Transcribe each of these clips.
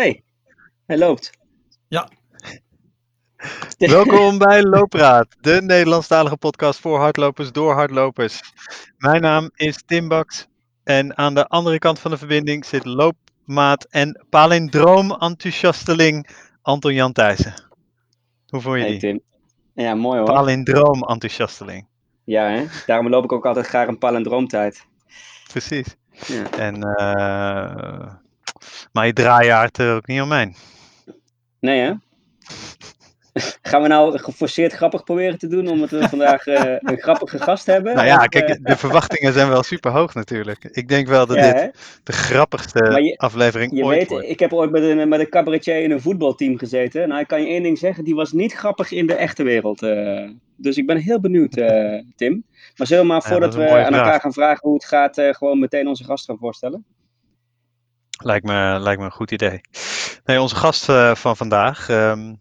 hey, hij loopt. Ja. Welkom bij Loopraad, de Nederlandstalige podcast voor hardlopers door hardlopers. Mijn naam is Tim Baks en aan de andere kant van de verbinding zit loopmaat en palindroom-enthousiasteling Anton Jan Thijssen. Hoe voel je Hey die? Tim. Ja, mooi hoor. Palindroom-enthousiasteling, Ja, hè? Daarom loop ik ook altijd graag een palindroomtijd. precies. Ja. En, eh, maar je draaijaart er ook niet omheen. Nee, hè? Gaan we nou geforceerd grappig proberen te doen, omdat we vandaag eh, een grappige gast hebben? Nou ja, Of, kijk, eh, de verwachtingen zijn wel super hoog natuurlijk. Ik denk wel dat ja, dit hè? de grappigste je- aflevering Je ooit weet, wordt. ik heb ooit met een, met een cabaretier in een voetbalteam gezeten. Nou, ik kan je één ding zeggen, die was niet grappig in de echte wereld. eh. dus ik ben heel benieuwd, Tim. Maar zullen we maar voordat we aan elkaar gaan vragen hoe het gaat, gewoon meteen onze gast gaan voorstellen? Lijkt me, lijkt me een goed idee. Nee, onze gast eh, van vandaag ehm,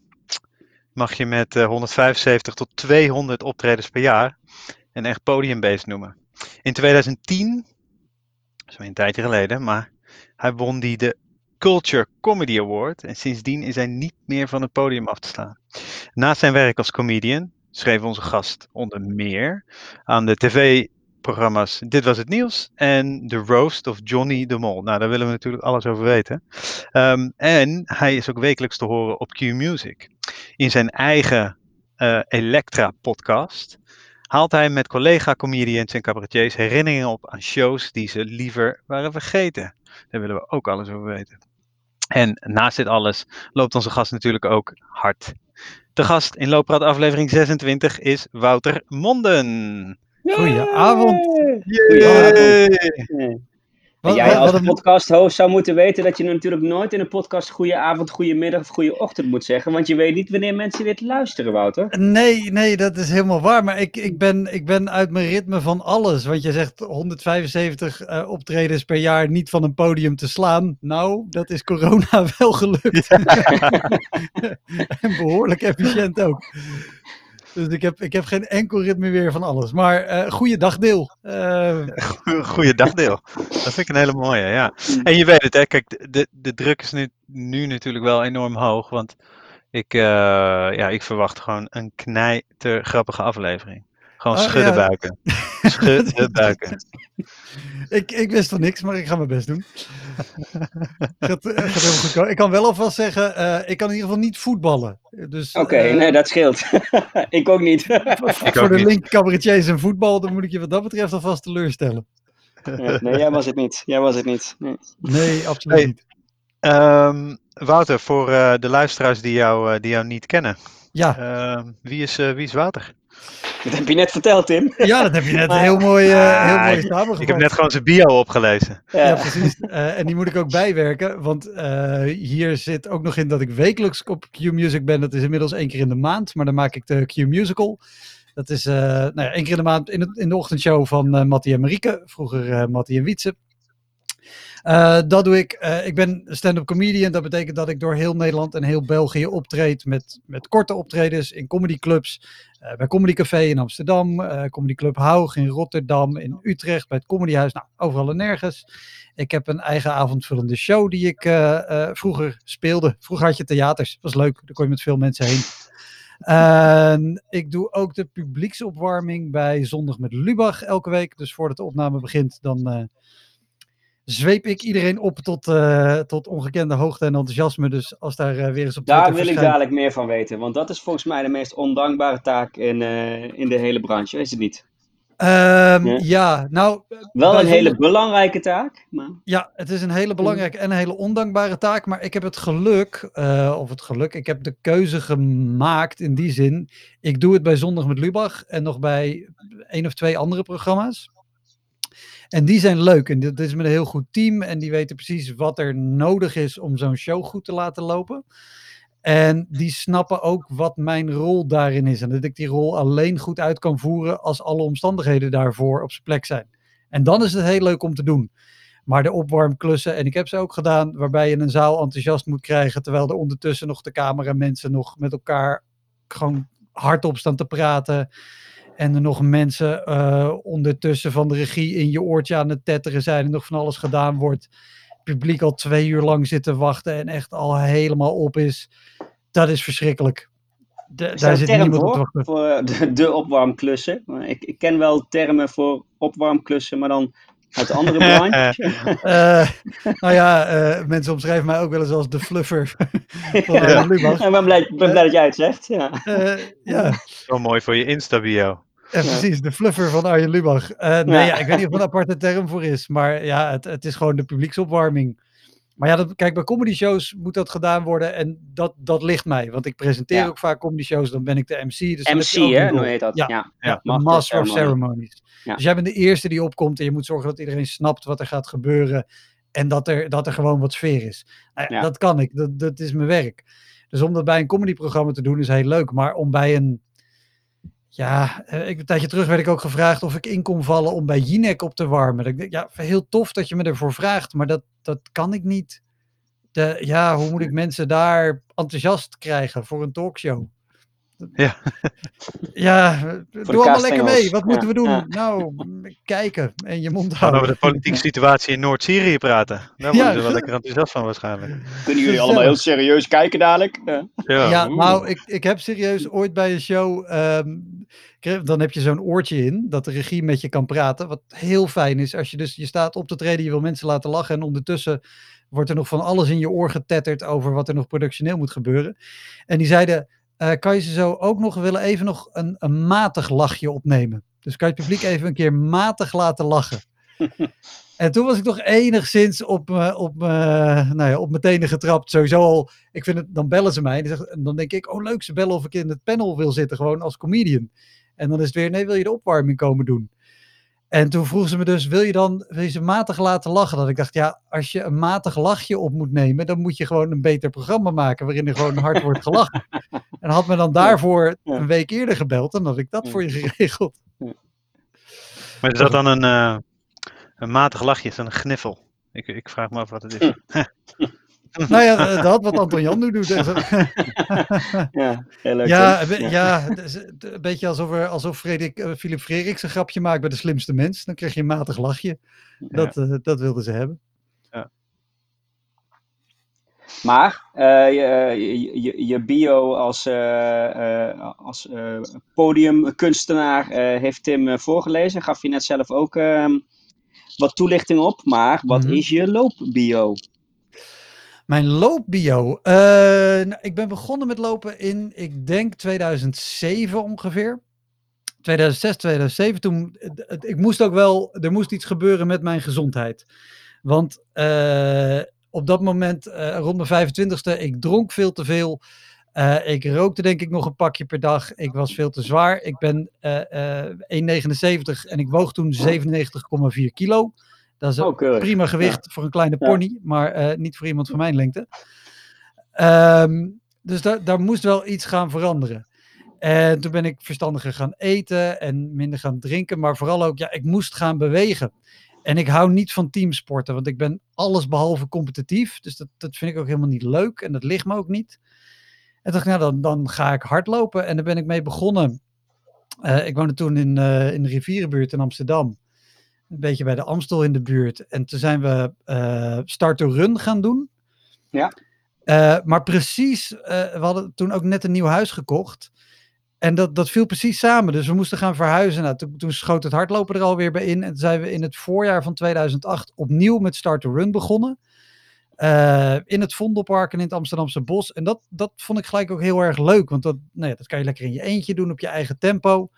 mag je met eh, 175 tot 200 optredens per jaar een echt podiumbeest noemen. In 2010, dat is een tijdje geleden, maar hij won die de Culture Comedy Award en sindsdien is hij niet meer van het podium af te slaan. Naast zijn werk als comedian schreef onze gast onder meer aan de tv-programma's Dit Was Het Nieuws en The Roast of Johnny de Mol. Nou, daar willen we natuurlijk alles over weten. Ehm, en hij is ook wekelijks te horen op Q Music. In zijn eigen eh, Elektra-podcast haalt hij met collega-comedians en cabaretiers herinneringen op aan shows die ze liever waren vergeten. Daar willen we ook alles over weten. En naast dit alles loopt onze gast natuurlijk ook hard. De gast in Loopraad aflevering 26 is Wouter Monden. Goedenavond. Wat- jij als wat een- podcast-host zou moeten weten dat je natuurlijk nooit in een podcast goede avond, goede middag of goede ochtend moet zeggen. Want je weet niet wanneer mensen dit luisteren, Wouter. Nee, nee, dat is helemaal waar. Maar ik, ik, ben, ik ben uit mijn ritme van alles. Want je zegt 175 eh, optredens per jaar niet van een podium te slaan. Nou, dat is corona wel gelukt. en behoorlijk efficiënt ook. Dus ik heb, ik heb geen enkel ritme meer van alles. Maar eh goede dagdeel. Eh, Goeie dagdeel. Dat vind ik een hele mooie, ja. En je weet het, hè, kijk, de, de druk is nu, nu natuurlijk wel enorm hoog, want ik, eh, ja, ik verwacht gewoon een knijter grappige aflevering. Gewoon Oh, schudden ja. buiken. Schudden buiken. ik, ik wist van niks, maar ik ga mijn best doen. gaat, eh, gaat helemaal goed komen. Ik kan wel alvast zeggen, eh, ik kan in ieder geval niet voetballen. Dus, Oké, eh, nee, dat scheelt. ik ook niet. voor ook de niet. link cabaretiers en voetbal, dan moet ik je wat dat betreft alvast teleurstellen. Nee, jij was het niet. Jij was het niet. Nee. Nee, absoluut Hey. niet. Ehm, Wouter, voor eh, de luisteraars die jou, die jou niet kennen, Ja, ehm, wie, is, eh, wie is Wouter? Dat heb je net verteld, Tim. ja, dat heb je net heel mooi, eh heel Ah, mooi ik- samengevat. Ik heb net gewoon zijn bio opgelezen. Ja. Ja, precies. Eh, en die moet ik ook bijwerken, want eh, hier zit ook nog in dat ik wekelijks op Q Music ben. Dat is inmiddels één keer in de maand, maar dan maak ik de Q Musical. Dat is eh nou ja, één keer in de maand in, het, in de ochtendshow van eh Mattie en Marieke, vroeger eh Mattie en Wietse. Eh, dat doe ik. Eh, ik ben stand-up comedian. Dat betekent dat ik door heel Nederland en heel België optreed met, met korte optredens in comedyclubs. Eh bij Comedy Café in Amsterdam, eh Comedy Club Haug in Rotterdam, in Utrecht, bij het Comedyhuis. Nou, overal en nergens. Ik heb een eigen avondvullende show die ik eh, vroeger speelde. Vroeger had je theaters. was leuk. Daar kon je met veel mensen heen. En ik doe ook de publieksopwarming bij Zondag met Lubach elke week. Dus voordat de opname begint, dan zweep ik iedereen op tot, eh, tot ongekende hoogte en enthousiasme. Dus als daar eh, weer eens op Daar wil ik dadelijk meer van weten. Want dat is volgens mij de meest ondankbare taak in, eh, in de hele branche, is het niet? Ehm, Ja. ja, nou... Wel een hele belangrijke taak. Maar... Ja, het is een hele belangrijke en een hele ondankbare taak. Maar ik heb het geluk, of het geluk, ik heb de keuze gemaakt in die zin. Ik doe het bij Zondag met Lubach en nog bij één of twee andere programma's. En die zijn leuk. En dit is met een heel goed team. En die weten precies wat er nodig is om zo'n show goed te laten lopen. En die snappen ook wat mijn rol daarin is. En dat ik die rol alleen goed uit kan voeren als alle omstandigheden daarvoor op zijn plek zijn. En dan is het heel leuk om te doen. Maar de opwarmklussen, en ik heb ze ook gedaan, waarbij je een zaal enthousiast moet krijgen, terwijl er ondertussen nog de cameramensen nog met elkaar gewoon hardop staan te praten. En er nog mensen eh, ondertussen van de regie in je oortje aan het tetteren zijn en nog van alles gedaan wordt. publiek al twee uur lang zit te wachten en echt al helemaal op is. Dat is verschrikkelijk. De, Is daar zit term niemand op te voor? wachten. Voor de, de opwarmklussen. Ik, ik ken wel termen voor opwarmklussen, maar dan uit de andere branche. Eh, nou ja, eh, mensen omschrijven mij ook wel eens als de fluffer van Ja. Arjen Lubach. Ik ben blij, ik ben blij dat jij het zegt. Ja. Ja, Wel mooi voor je Insta-bio. Ja, precies, de fluffer van Arjen Lubach. Eh, nee, Ja. ja, ik weet niet of er een aparte term voor is, maar ja, het, het is gewoon de publieksopwarming. Maar ja, dat, kijk, bij comedy shows moet dat gedaan worden en dat, dat ligt mij. Want ik presenteer Ja. ook vaak comedy shows, dan ben ik de MC. Dus MC, hè? Hoe heet dat? Ja. Ja. Master of. Ceremonies. Dus jij bent de eerste die opkomt en je moet zorgen dat iedereen snapt wat er gaat gebeuren en dat er, dat er gewoon wat sfeer is. Nou. Dat kan ik, dat, dat is mijn werk. Dus om dat bij een comedyprogramma te doen is heel leuk, maar om bij een ja, eh, ik, een tijdje terug werd ik ook gevraagd of ik in kon vallen om bij Jinek op te warmen. Dat Ik denk, ja, heel tof dat je me ervoor vraagt, maar dat, dat kan ik niet. De, ja, hoe moet ik mensen daar enthousiast krijgen voor een talkshow? Ja. Ja, doe allemaal lekker mee. Wat moeten Ja, we doen? ja. Nou, kijken en je mond Gaan over houden. de politieke situatie in Noord-Syrië praten. Daar worden Ja. ze wel lekker enthousiast van waarschijnlijk. Kunnen jullie allemaal heel serieus kijken dadelijk? Ja. Nou, ik, ik heb serieus ooit bij een show. ehm, dan heb je zo'n oortje in dat de regie met je kan praten. Wat heel fijn is. Als je dus je staat op te treden, je wil mensen laten lachen. En ondertussen wordt er nog van alles in je oor getetterd over wat er nog productioneel moet gebeuren. En die zeiden: eh, Kan je ze zo ook nog willen even nog een, een matig lachje opnemen? Dus kan je het publiek even een keer matig laten lachen? En toen was ik toch enigszins op, me- op, me- nou ja, op mijn tenen getrapt. Sowieso al, ik vind het, dan bellen ze mij. En, dan denk ik, oh leuk, ze bellen of ik in het panel wil zitten, gewoon als comedian. En dan is het weer, nee, wil je de opwarming komen doen? En toen vroegen ze me dus, wil je dan wil je ze matig laten lachen? Dat ik dacht, ja, als je een matig lachje op moet nemen, dan moet je gewoon een beter programma maken, waarin er gewoon hard wordt gelachen. En had me dan daarvoor ja. een week eerder gebeld, dan had ik dat Ja. voor je geregeld. Maar is dat dan een, eh, een matig lachje? Is dat een gniffel? Ik, ik vraag me af wat het is. nou ja, dat had wat Anton Jan nu doet. Ja, heel leuk. Ja, ja. een beetje alsof, er, alsof Frederik, eh, Philip Frederiks een grapje maakt bij de slimste mens. Dan krijg je een matig lachje. Dat, eh, dat wilden ze hebben. Maar eh, je, je, je, bio als, eh, eh, als podiumkunstenaar heeft Tim voorgelezen. Gaf je net zelf ook ehm, wat toelichting op. Maar wat Mhm. is je loopbio? Mijn loopbio. Nou, ik ben begonnen met lopen in, ik denk 2007 ongeveer. 2006, 2007. Toen, ik moest ook wel, er moest iets gebeuren met mijn gezondheid. Want op dat moment, eh, rond mijn 25ste, ik dronk veel te veel. Eh, ik rookte denk ik nog een pakje per dag. Ik was veel te zwaar. Ik ben eh, eh, 1,79 en ik woog toen 97,4 kilo. Dat is een Oh, prima gewicht voor een kleine Ja. pony, maar niet voor iemand van mijn lengte. Ehm, dus daar, daar moest wel iets gaan veranderen. En toen ben ik verstandiger gaan eten en minder gaan drinken, maar vooral ook, ja, ik moest gaan bewegen. En ik hou niet van teamsporten, want ik ben alles behalve competitief. Dus dat, dat vind ik ook helemaal niet leuk en dat ligt me ook niet. En dacht ik, nou, dan, dan ga ik hardlopen. En daar ben ik mee begonnen. Eh, ik woonde toen in, eh, in de rivierenbuurt in Amsterdam. Een beetje bij de Amstel in de buurt. En toen zijn we eh start to run gaan doen. Ja. Eh, maar precies, eh, we hadden toen ook net een nieuw huis gekocht. En dat, dat viel precies samen. Dus we moesten gaan verhuizen. Nou, toen, schoot het hardlopen er alweer bij in. En toen zijn we in het voorjaar van 2008 opnieuw met Start to Run begonnen. Eh, in het Vondelpark en in het Amsterdamse Bos. En dat, dat vond ik gelijk ook heel erg leuk. Want dat, nou dat kan je lekker in je eentje doen op je eigen tempo.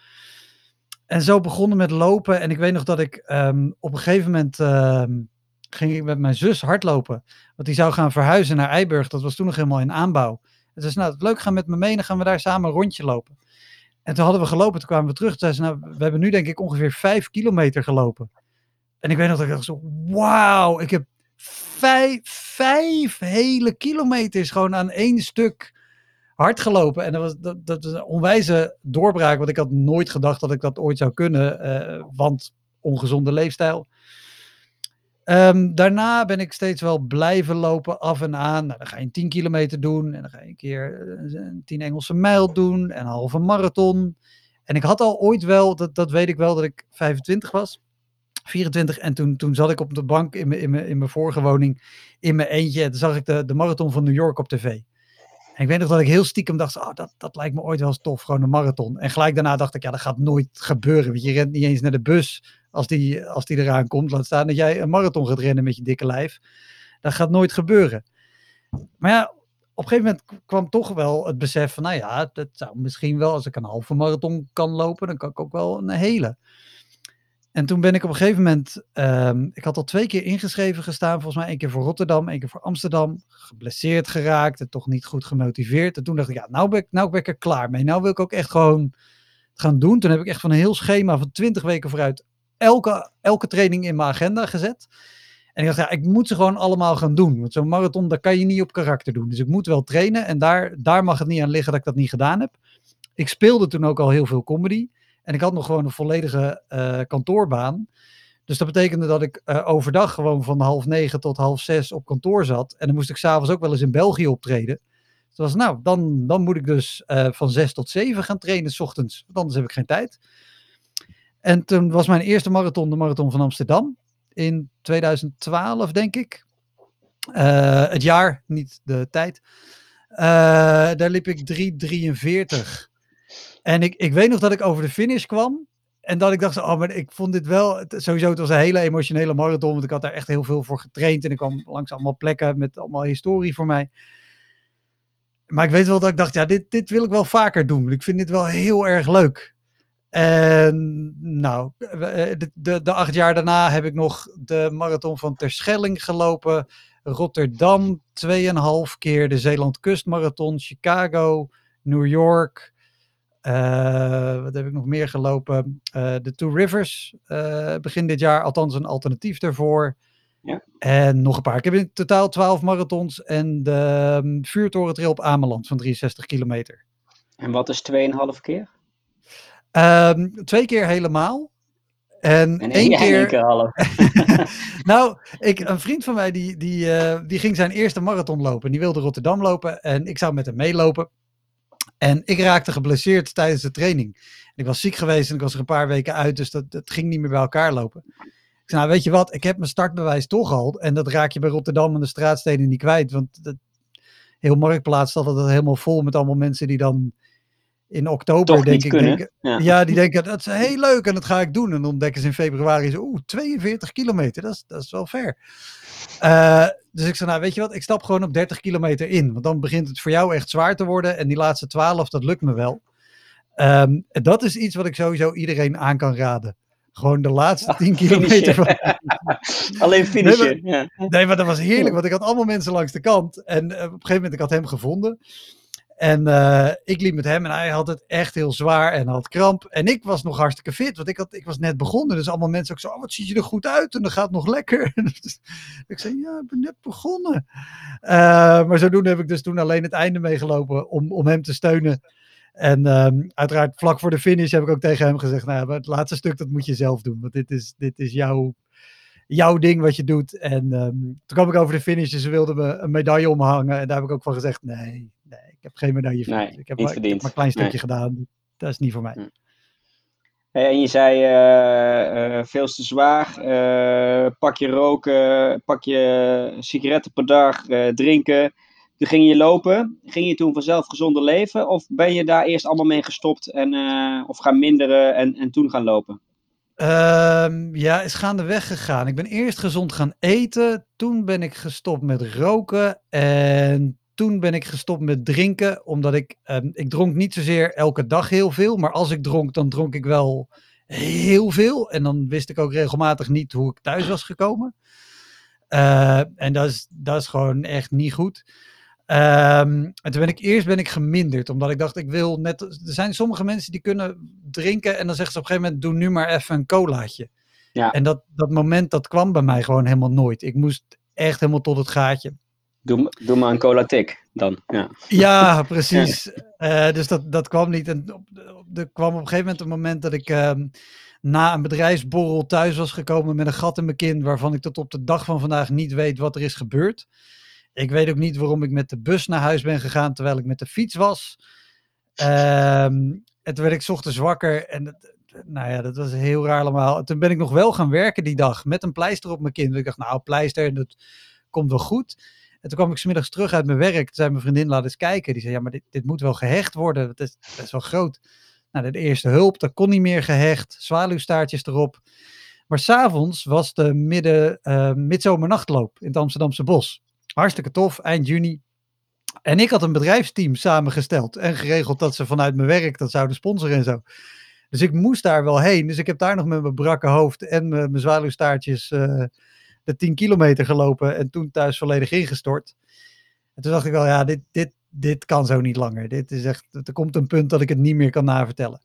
En zo begonnen met lopen. En ik weet nog dat ik ehm, op een gegeven moment ehm, ging ik met mijn zus hardlopen. Want die zou gaan verhuizen naar Eiburg. Dat was toen nog helemaal in aanbouw. En zei, nou, leuk, ga met me mee. Dan gaan we daar samen een rondje lopen. En toen hadden we gelopen. Toen kwamen we terug. Toen ze, nou, we hebben nu denk ik ongeveer vijf kilometer gelopen. En ik weet nog dat ik dacht wauw, ik heb vijf, vijf hele kilometers gewoon aan één stuk hard gelopen. En dat was, dat, dat was een onwijze doorbraak, want ik had nooit gedacht dat ik dat ooit zou kunnen, eh, want ongezonde leefstijl. Ehm, daarna ben ik steeds wel blijven lopen, af en aan. Nou, dan ga je een 10 kilometer doen en dan ga je een keer eh, een 10 Engelse mijl doen en een halve marathon. En ik had al ooit wel, dat, dat weet ik wel, dat ik 25 was. 24. En toen, toen zat ik op de bank in mijn, in, mijn, in mijn vorige woning in mijn eentje. En toen zag ik de, de marathon van New York op tv. En ik weet nog dat ik heel stiekem dacht, oh, dat, dat lijkt me ooit wel eens tof, gewoon een marathon. En gelijk daarna dacht ik, ja, dat gaat nooit gebeuren. Want je rent niet eens naar de bus als die, als die eraan komt. Laat staan dat jij een marathon gaat rennen met je dikke lijf. Dat gaat nooit gebeuren. Maar ja, op een gegeven moment kwam toch wel het besef van, nou ja, dat zou misschien wel, als ik een halve marathon kan lopen, dan kan ik ook wel een hele. En toen ben ik op een gegeven moment, um, ik had al twee keer ingeschreven gestaan, volgens mij één keer voor Rotterdam, één keer voor Amsterdam, geblesseerd geraakt en toch niet goed gemotiveerd. En toen dacht ik, ja, nou ben ik, nou ben ik er klaar mee. Nou wil ik ook echt gewoon gaan doen. Toen heb ik echt van een heel schema van 20 weken vooruit elke, elke training in mijn agenda gezet. En ik dacht, ja, ik moet ze gewoon allemaal gaan doen. Want zo'n marathon, daar kan je niet op karakter doen. Dus ik moet wel trainen. En daar, daar mag het niet aan liggen dat ik dat niet gedaan heb. Ik speelde toen ook al heel veel comedy. En ik had nog gewoon een volledige uh, kantoorbaan. Dus dat betekende dat ik uh, overdag gewoon van half negen tot half zes op kantoor zat. En dan moest ik s'avonds ook wel eens in België optreden. Dus was, nou, dan, dan moet ik dus uh, van zes tot zeven gaan trainen s ochtends. Want anders heb ik geen tijd. En toen was mijn eerste marathon de Marathon van Amsterdam in 2012, denk ik. Uh, het jaar, niet de tijd. Uh, daar liep ik 3,43. En ik, ik weet nog dat ik over de finish kwam. En dat ik dacht, oh, maar ik vond dit wel, sowieso, het was een hele emotionele marathon. Want ik had daar echt heel veel voor getraind. En ik kwam langs allemaal plekken met allemaal historie voor mij. Maar ik weet wel dat ik dacht, ja, dit, dit wil ik wel vaker doen. Ik vind dit wel heel erg leuk. En nou, de, de, de, acht jaar daarna heb ik nog de marathon van Terschelling gelopen. Rotterdam, 2,5 keer de Zeeland Kustmarathon, Chicago, New York. Uh, wat heb ik nog meer gelopen? Uh, de Two Rivers, uh, begin dit jaar, althans een alternatief daarvoor. Ja. En nog een paar. Ik heb in totaal 12 marathons en de um, vuurtorentrail op Ameland van 63 kilometer. En wat is 2,5 keer? Um, twee keer helemaal. En, en één keer. keer half. nou, ik, een vriend van mij die, die, uh, die ging zijn eerste marathon lopen. Die wilde Rotterdam lopen en ik zou met hem meelopen. En ik raakte geblesseerd tijdens de training. Ik was ziek geweest en ik was er een paar weken uit, dus dat, dat ging niet meer bij elkaar lopen. Ik zei, nou weet je wat, ik heb mijn startbewijs toch al. En dat raak je bij Rotterdam en de straatsteden niet kwijt. Want dat, heel Marktplaats staat altijd helemaal vol met allemaal mensen die dan in oktober denk ik. ja. ja. die denken dat is heel leuk en dat ga ik doen. En dan ontdekken ze in februari zo, oeh, 42 kilometer, dat is, dat is wel ver. Uh, dus ik zei, nou weet je wat, ik stap gewoon op 30 kilometer in. Want dan begint het voor jou echt zwaar te worden. En die laatste 12, dat lukt me wel. Um, dat is iets wat ik sowieso iedereen aan kan raden. Gewoon de laatste 10 kilometer. Van... Alleen finishen. Nee maar, ja. nee, maar dat was heerlijk, want ik had allemaal mensen langs de kant. En uh, op een gegeven moment, ik had hem gevonden. En uh, ik liep met hem en hij had het echt heel zwaar en had kramp. En ik was nog hartstikke fit, want ik, had, ik was net begonnen. Dus allemaal mensen ook zo, oh, wat ziet je er goed uit en dat gaat nog lekker. ik zei, ja, ik ben net begonnen. Uh, maar zodoende heb ik dus toen alleen het einde meegelopen om, om hem te steunen. En um, uiteraard vlak voor de finish heb ik ook tegen hem gezegd, nou, het laatste stuk dat moet je zelf doen. Want dit is, dit is jouw, jouw ding wat je doet. En um, toen kwam ik over de finish en ze wilden me een medaille omhangen. En daar heb ik ook van gezegd, nee, heb geen medaille nee, ik, heb maar, ik heb maar een klein stukje nee. gedaan. Dat is niet voor mij. Hey, en je zei uh, uh, veel te zwaar, uh, pak je roken, pak je sigaretten per dag, drinken. Toen ging je lopen. Ging je toen vanzelf gezonder leven? Of ben je daar eerst allemaal mee gestopt en, of gaan minderen en, en toen gaan lopen? Um, ja, is gaandeweg gegaan. Ik ben eerst gezond gaan eten. Toen ben ik gestopt met roken. En toen ben ik gestopt met drinken. Omdat ik, um, ik dronk niet zozeer elke dag heel veel. Maar als ik dronk, dan dronk ik wel heel veel. En dan wist ik ook regelmatig niet hoe ik thuis was gekomen. Uh, en dat is, dat is gewoon echt niet goed. Um, en toen ben ik eerst ben ik geminderd, omdat ik dacht, ik wil net. Er zijn sommige mensen die kunnen drinken en dan zeggen ze op een gegeven moment: doe nu maar even een colaatje. Ja. En dat, dat moment dat kwam bij mij gewoon helemaal nooit. Ik moest echt helemaal tot het gaatje. Doe, doe maar een cola tik dan. Ja, ja precies. Ja. Uh, dus dat, dat kwam niet. En er kwam op een gegeven moment een moment dat ik. Um, na een bedrijfsborrel thuis was gekomen met een gat in mijn kin, waarvan ik tot op de dag van vandaag niet weet wat er is gebeurd. Ik weet ook niet waarom ik met de bus naar huis ben gegaan terwijl ik met de fiets was. En toen werd ik ochtends wakker en het, nou ja, dat was heel raar allemaal. Toen ben ik nog wel gaan werken die dag met een pleister op mijn kin. Ik dacht, nou, pleister, dat komt wel goed. En toen kwam ik smiddags terug uit mijn werk. Toen zei mijn vriendin, laat eens kijken. Die zei, ja, maar dit, dit moet wel gehecht worden. Dat is best wel groot. Nou, de eerste hulp, dat kon niet meer gehecht. Zwaluwstaartjes erop. Maar s'avonds was de midden, uh, midzomernachtloop in het Amsterdamse bos. Hartstikke tof, eind juni. En ik had een bedrijfsteam samengesteld en geregeld dat ze vanuit mijn werk dat zouden sponsoren en zo. Dus ik moest daar wel heen. Dus ik heb daar nog met mijn brakke hoofd en mijn, mijn zwaluwstaartjes uh, de 10 kilometer gelopen en toen thuis volledig ingestort. En toen dacht ik wel, ja, dit, dit, dit kan zo niet langer. Dit is echt, er komt een punt dat ik het niet meer kan navertellen.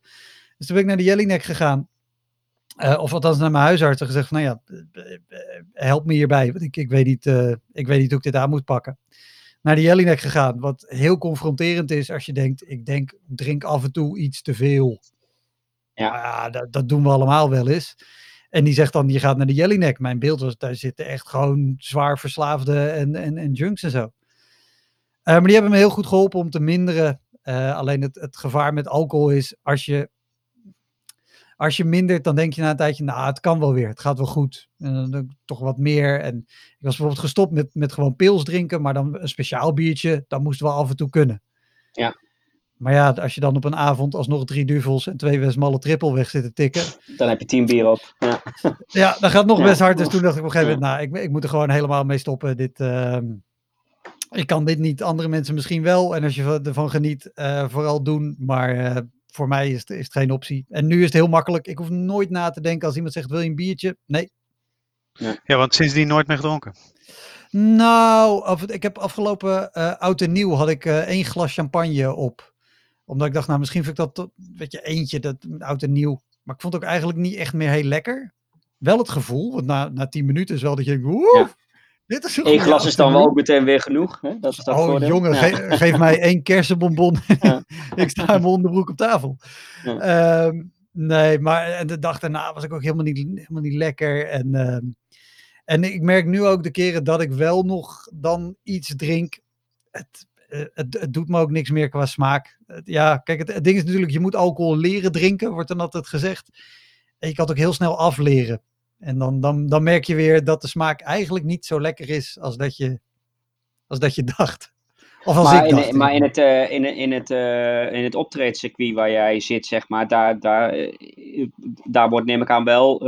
Dus toen ben ik naar de Jellinek gegaan. Uh, of althans naar mijn huisarts en gezegd van, nou ja, help me hierbij. Want ik, ik, weet niet, uh, ik weet niet hoe ik dit aan moet pakken. Naar de Jellinek gegaan, wat heel confronterend is als je denkt, ik denk, drink af en toe iets te veel. Ja, ja dat, dat, doen we allemaal wel eens. En die zegt dan, je gaat naar de Jellinek. Mijn beeld was, daar zitten echt gewoon zwaar verslaafde en, en, en junks en zo. Uh, maar die hebben me heel goed geholpen om te minderen. Uh, alleen het, het gevaar met alcohol is, als je als je mindert, dan denk je na een tijdje, nou, het kan wel weer. Het gaat wel goed. En dan ik toch wat meer. En ik was bijvoorbeeld gestopt met, met gewoon pils drinken, maar dan een speciaal biertje, dan moesten we af en toe kunnen. Ja. Maar ja, als je dan op een avond alsnog drie duvels en twee Westmalle trippel weg zit te tikken. Dan heb je tien bier op. Ja, ja dat gaat nog ja. best hard. Dus toen dacht ik op een gegeven moment, nou, ik, ik moet er gewoon helemaal mee stoppen. Dit, uh, ik kan dit niet, andere mensen misschien wel. En als je ervan geniet, uh, vooral doen. Maar uh, voor mij is het, is het geen optie. En nu is het heel makkelijk. Ik hoef nooit na te denken als iemand zegt: Wil je een biertje? Nee. Ja, ja want sindsdien nooit meer gedronken. Nou, af, ik heb afgelopen uh, oud en nieuw had ik uh, één glas champagne op. Omdat ik dacht, nou misschien vind ik dat, weet je, eentje, dat oud en nieuw. Maar ik vond het ook eigenlijk niet echt meer heel lekker. Wel het gevoel, want na, na tien minuten is wel dat je denkt, woe, ja. dit is Eén glas is dan wel ook meteen weer genoeg. Hè? Dat is dat oh voordeel. jongen, ja. geef mij één kersenbonbon. Ja. ik sta in mijn onderbroek op tafel. Um, nee, maar en de dag daarna was ik ook helemaal niet, helemaal niet lekker. En, um, en ik merk nu ook de keren dat ik wel nog dan iets drink. Het, het, het, doet me ook niks meer qua smaak. Ja, kijk, het, het, ding is natuurlijk, je moet alcohol leren drinken, wordt dan altijd gezegd. En je kan het ook heel snel afleren. En dan, dan, dan merk je weer dat de smaak eigenlijk niet zo lekker is als dat je, als dat je dacht. Of als maar, ik dacht. In, maar in het, uh, in, in het, uh, in het optreedcircuit waar jij zit, zeg maar, daar, daar, daar wordt neem ik aan wel,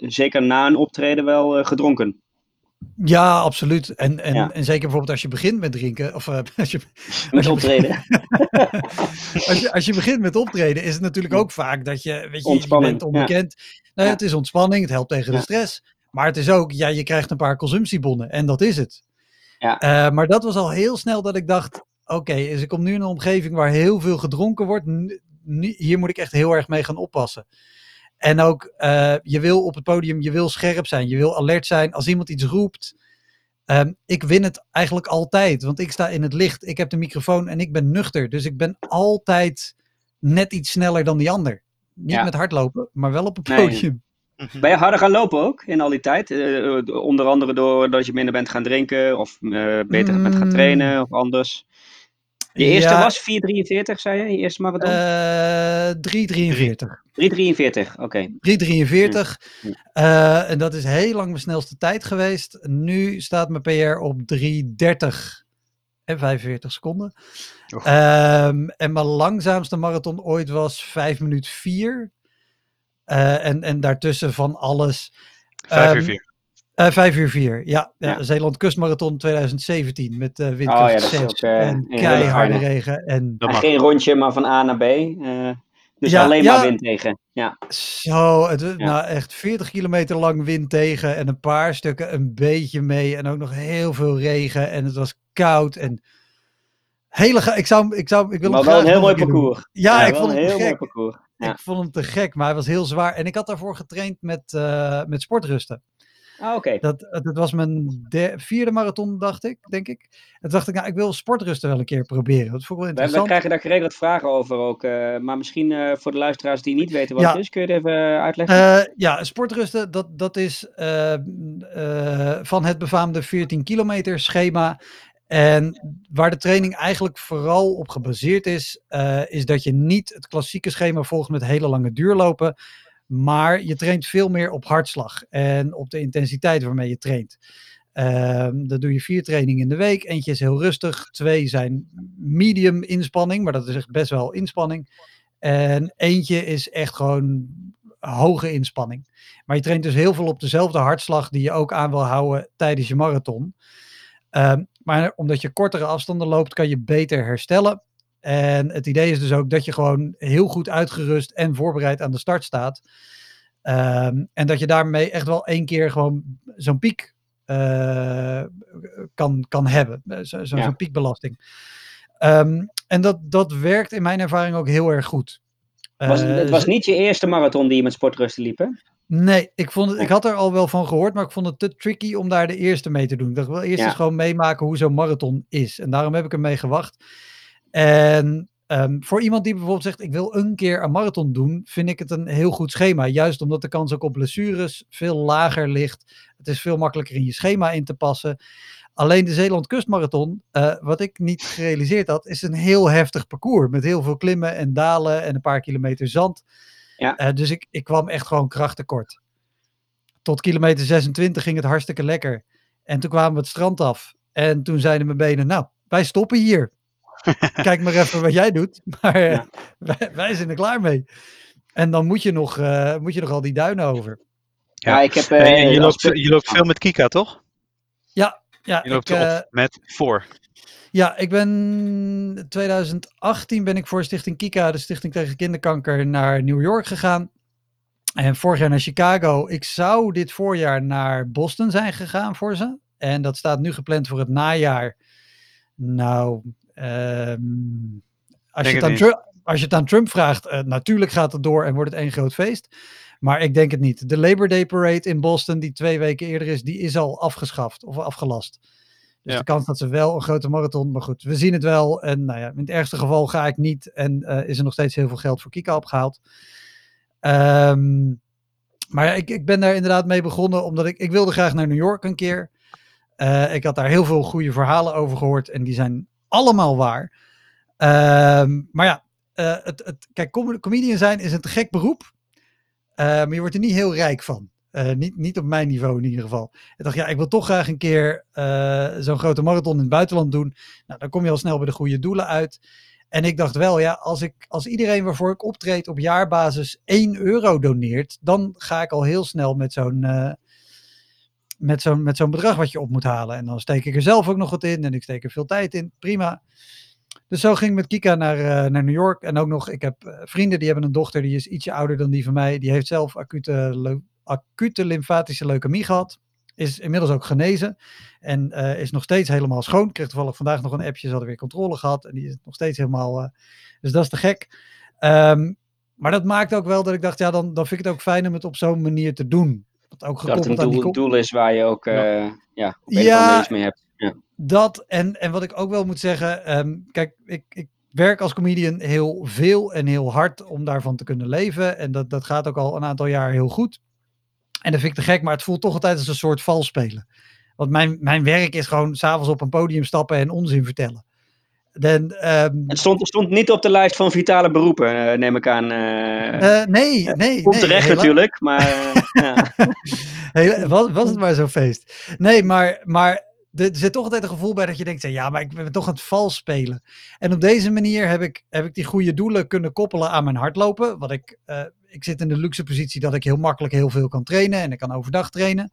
zeker na een optreden wel gedronken. Ja, absoluut. En, en, ja. en zeker bijvoorbeeld als je begint met drinken. Of uh, als je. Met als je optreden. als, je, als je begint met optreden, is het natuurlijk ook vaak dat je. Weet je, je bent onbekend. Ja. Nou, ja, het is ontspanning, het helpt tegen de stress. Maar het is ook, ja, je krijgt een paar consumptiebonnen. En dat is het. Ja. Uh, maar dat was al heel snel dat ik dacht. Oké, okay, dus ik kom nu in een omgeving waar heel veel gedronken wordt. Nu, hier moet ik echt heel erg mee gaan oppassen. En ook, uh, je wil op het podium, je wil scherp zijn, je wil alert zijn. Als iemand iets roept, um, ik win het eigenlijk altijd. Want ik sta in het licht, ik heb de microfoon en ik ben nuchter. Dus ik ben altijd net iets sneller dan die ander. Niet ja. met hardlopen, maar wel op het podium. Nee. Ben je harder gaan lopen ook in al die tijd? Uh, onder andere doordat je minder bent gaan drinken of uh, beter mm. bent gaan trainen of anders? Je eerste ja. was 4,43, zei je? Je eerste marathon? Uh, 3,43. 3,43, oké. Okay. 3,43. Ja. Uh, en dat is heel lang mijn snelste tijd geweest. Nu staat mijn PR op 3,30 en 45 seconden. Um, en mijn langzaamste marathon ooit was 5 minuten 4. Uh, en, en daartussen van alles. 5 uur 4. Uh, 5 uur 4, ja. ja. ja. Zeeland Kustmarathon 2017 met uh, windkracht oh, ja, 6 ook, uh, en keiharde regen. En... en geen rondje, maar van A naar B. Uh, dus ja, alleen maar wind tegen. Ja. Zo, het, nou echt 40 kilometer lang wind tegen en een paar stukken een beetje mee. En ook nog heel veel regen en het was koud en... Hele, ik zou, ik zou, ik wil maar wel een heel mooi parcours. Ja, ik vond een het heel gek. mooi parcours. Ja. Ik vond hem te gek, maar hij was heel zwaar. En ik had daarvoor getraind met, uh, met sportrusten. Ah, oké. Okay. Dat, dat was mijn de, vierde marathon, dacht ik, denk ik. En toen dacht ik, nou, ik wil sportrusten wel een keer proberen. Dat vond ik wel interessant. We, we krijgen daar geregeld vragen over ook. Uh, maar misschien uh, voor de luisteraars die niet weten wat ja. het is, kun je het even uitleggen? Uh, ja, sportrusten, dat, dat is van het befaamde 14 kilometer schema. En waar de training eigenlijk vooral op gebaseerd is, is dat je niet het klassieke schema volgt met hele lange duurlopen, maar je traint veel meer op hartslag en op de intensiteit waarmee je traint. Uh, dan doe je vier trainingen in de week. Eentje is heel rustig. Twee zijn medium inspanning, maar dat is echt best wel inspanning. En eentje is echt gewoon hoge inspanning. Maar je traint dus heel veel op dezelfde hartslag die je ook aan wil houden tijdens je marathon. Um, maar omdat je kortere afstanden loopt, kan je beter herstellen. En het idee is dus ook dat je gewoon heel goed uitgerust en voorbereid aan de start staat. Um, en dat je daarmee echt wel één keer gewoon zo'n piek uh, kan, kan hebben. Zo'n zo, ja. piekbelasting. Um, en dat, dat werkt in mijn ervaring ook heel erg goed. Was, uh, het was niet je eerste marathon die je met sportrusten liep, hè? Nee, ik, vond het, ik had er al wel van gehoord, maar ik vond het te tricky om daar de eerste mee te doen. Ik dacht wel eerst ja. eens gewoon meemaken hoe zo'n marathon is. En daarom heb ik ermee gewacht. En um, voor iemand die bijvoorbeeld zegt, ik wil een keer een marathon doen, vind ik het een heel goed schema. Juist omdat de kans ook op blessures veel lager ligt. Het is veel makkelijker in je schema in te passen. Alleen de Zeeland Kustmarathon, uh, wat ik niet gerealiseerd had, is een heel heftig parcours. Met heel veel klimmen en dalen en een paar kilometer zand. Ja. Uh, dus ik, ik kwam echt gewoon krachttekort. Tot kilometer 26 ging het hartstikke lekker. En toen kwamen we het strand af. En toen zeiden mijn benen, nou, wij stoppen hier. Kijk maar even wat jij doet. Maar ja. wij, wij, zijn er klaar mee. En dan moet je nog, uh, moet je nog al die duinen over. Ja, ja ik heb... Uh, je, loopt, je loopt veel met Kika, toch? Ja, ja. Je loopt ik, uh, met voor. Ja, ik ben 2018 ben ik voor Stichting Kika, de Stichting tegen Kinderkanker, naar New York gegaan. En vorig jaar naar Chicago. Ik zou dit voorjaar naar Boston zijn gegaan voor ze. En dat staat nu gepland voor het najaar. Nou, um, als, je het aan Trump, als je het aan Trump vraagt, uh, natuurlijk gaat het door en wordt het één groot feest. Maar ik denk het niet. De Labor Day Parade in Boston, die twee weken eerder is, die is al afgeschaft of afgelast. Dus ja. de kans dat ze wel een grote marathon, maar goed, we zien het wel. En nou ja, in het ergste geval ga ik niet en uh, is er nog steeds heel veel geld voor Kika opgehaald. Um, maar ja, ik, ik ben daar inderdaad mee begonnen, omdat ik, ik wilde graag naar New York een keer. Uh, ik had daar heel veel goede verhalen over gehoord en die zijn allemaal waar. Um, maar ja, uh, het, het, kijk, com comedian zijn is een te gek beroep, maar je wordt er niet heel rijk van. Uh, niet, niet op mijn niveau in ieder geval. Ik dacht, ja, ik wil toch graag een keer uh, zo'n grote marathon in het buitenland doen. Nou, dan kom je al snel bij de goede doelen uit. En ik dacht wel, ja, als, ik, als iedereen waarvoor ik optreed op jaarbasis 1 euro doneert, dan ga ik al heel snel met zo'n met zo'n met zo'n bedrag wat je op moet halen. En dan steek ik er zelf ook nog wat in en ik steek er veel tijd in. Prima. Dus zo ging ik met Kika naar, uh, naar New York. En ook nog, ik heb uh, vrienden die hebben een dochter die is ietsje ouder dan die van mij. Die heeft zelf acute acute lymfatische leukemie gehad. Is inmiddels ook genezen. En uh, is nog steeds helemaal schoon. Kreeg toevallig vandaag nog een appje. Ze hadden weer controle gehad. En die is nog steeds helemaal. Dus dat is te gek. Um, maar dat maakt ook wel dat ik dacht. Ja, dan, dan vind ik het ook fijn om het op zo'n manier te doen. Dat, ook dat het een doel, die doel is waar je ook. Ja, ja, ja mee hebt. Ja. Dat. En, en wat ik ook wel moet zeggen. Um, kijk, ik, ik werk als comedian heel veel en heel hard om daarvan te kunnen leven. En dat, dat gaat ook al een aantal jaar heel goed. En dat vind ik te gek, maar het voelt toch altijd als een soort valspelen. Want mijn, mijn werk is gewoon s'avonds op een podium stappen en onzin vertellen. Dan, um, het stond, stond niet op de lijst van vitale beroepen, neem ik aan. Uh, nee, nee. Komt terecht natuurlijk, maar. ja. Heel, was, was het maar zo'n feest. Nee, maar, maar er zit toch altijd een gevoel bij dat je denkt, ja, maar ik ben toch aan het vals spelen. En op deze manier heb ik, heb ik die goede doelen kunnen koppelen aan mijn hardlopen. Wat ik, uh, ik zit in de luxe positie dat ik heel makkelijk heel veel kan trainen en ik kan overdag trainen.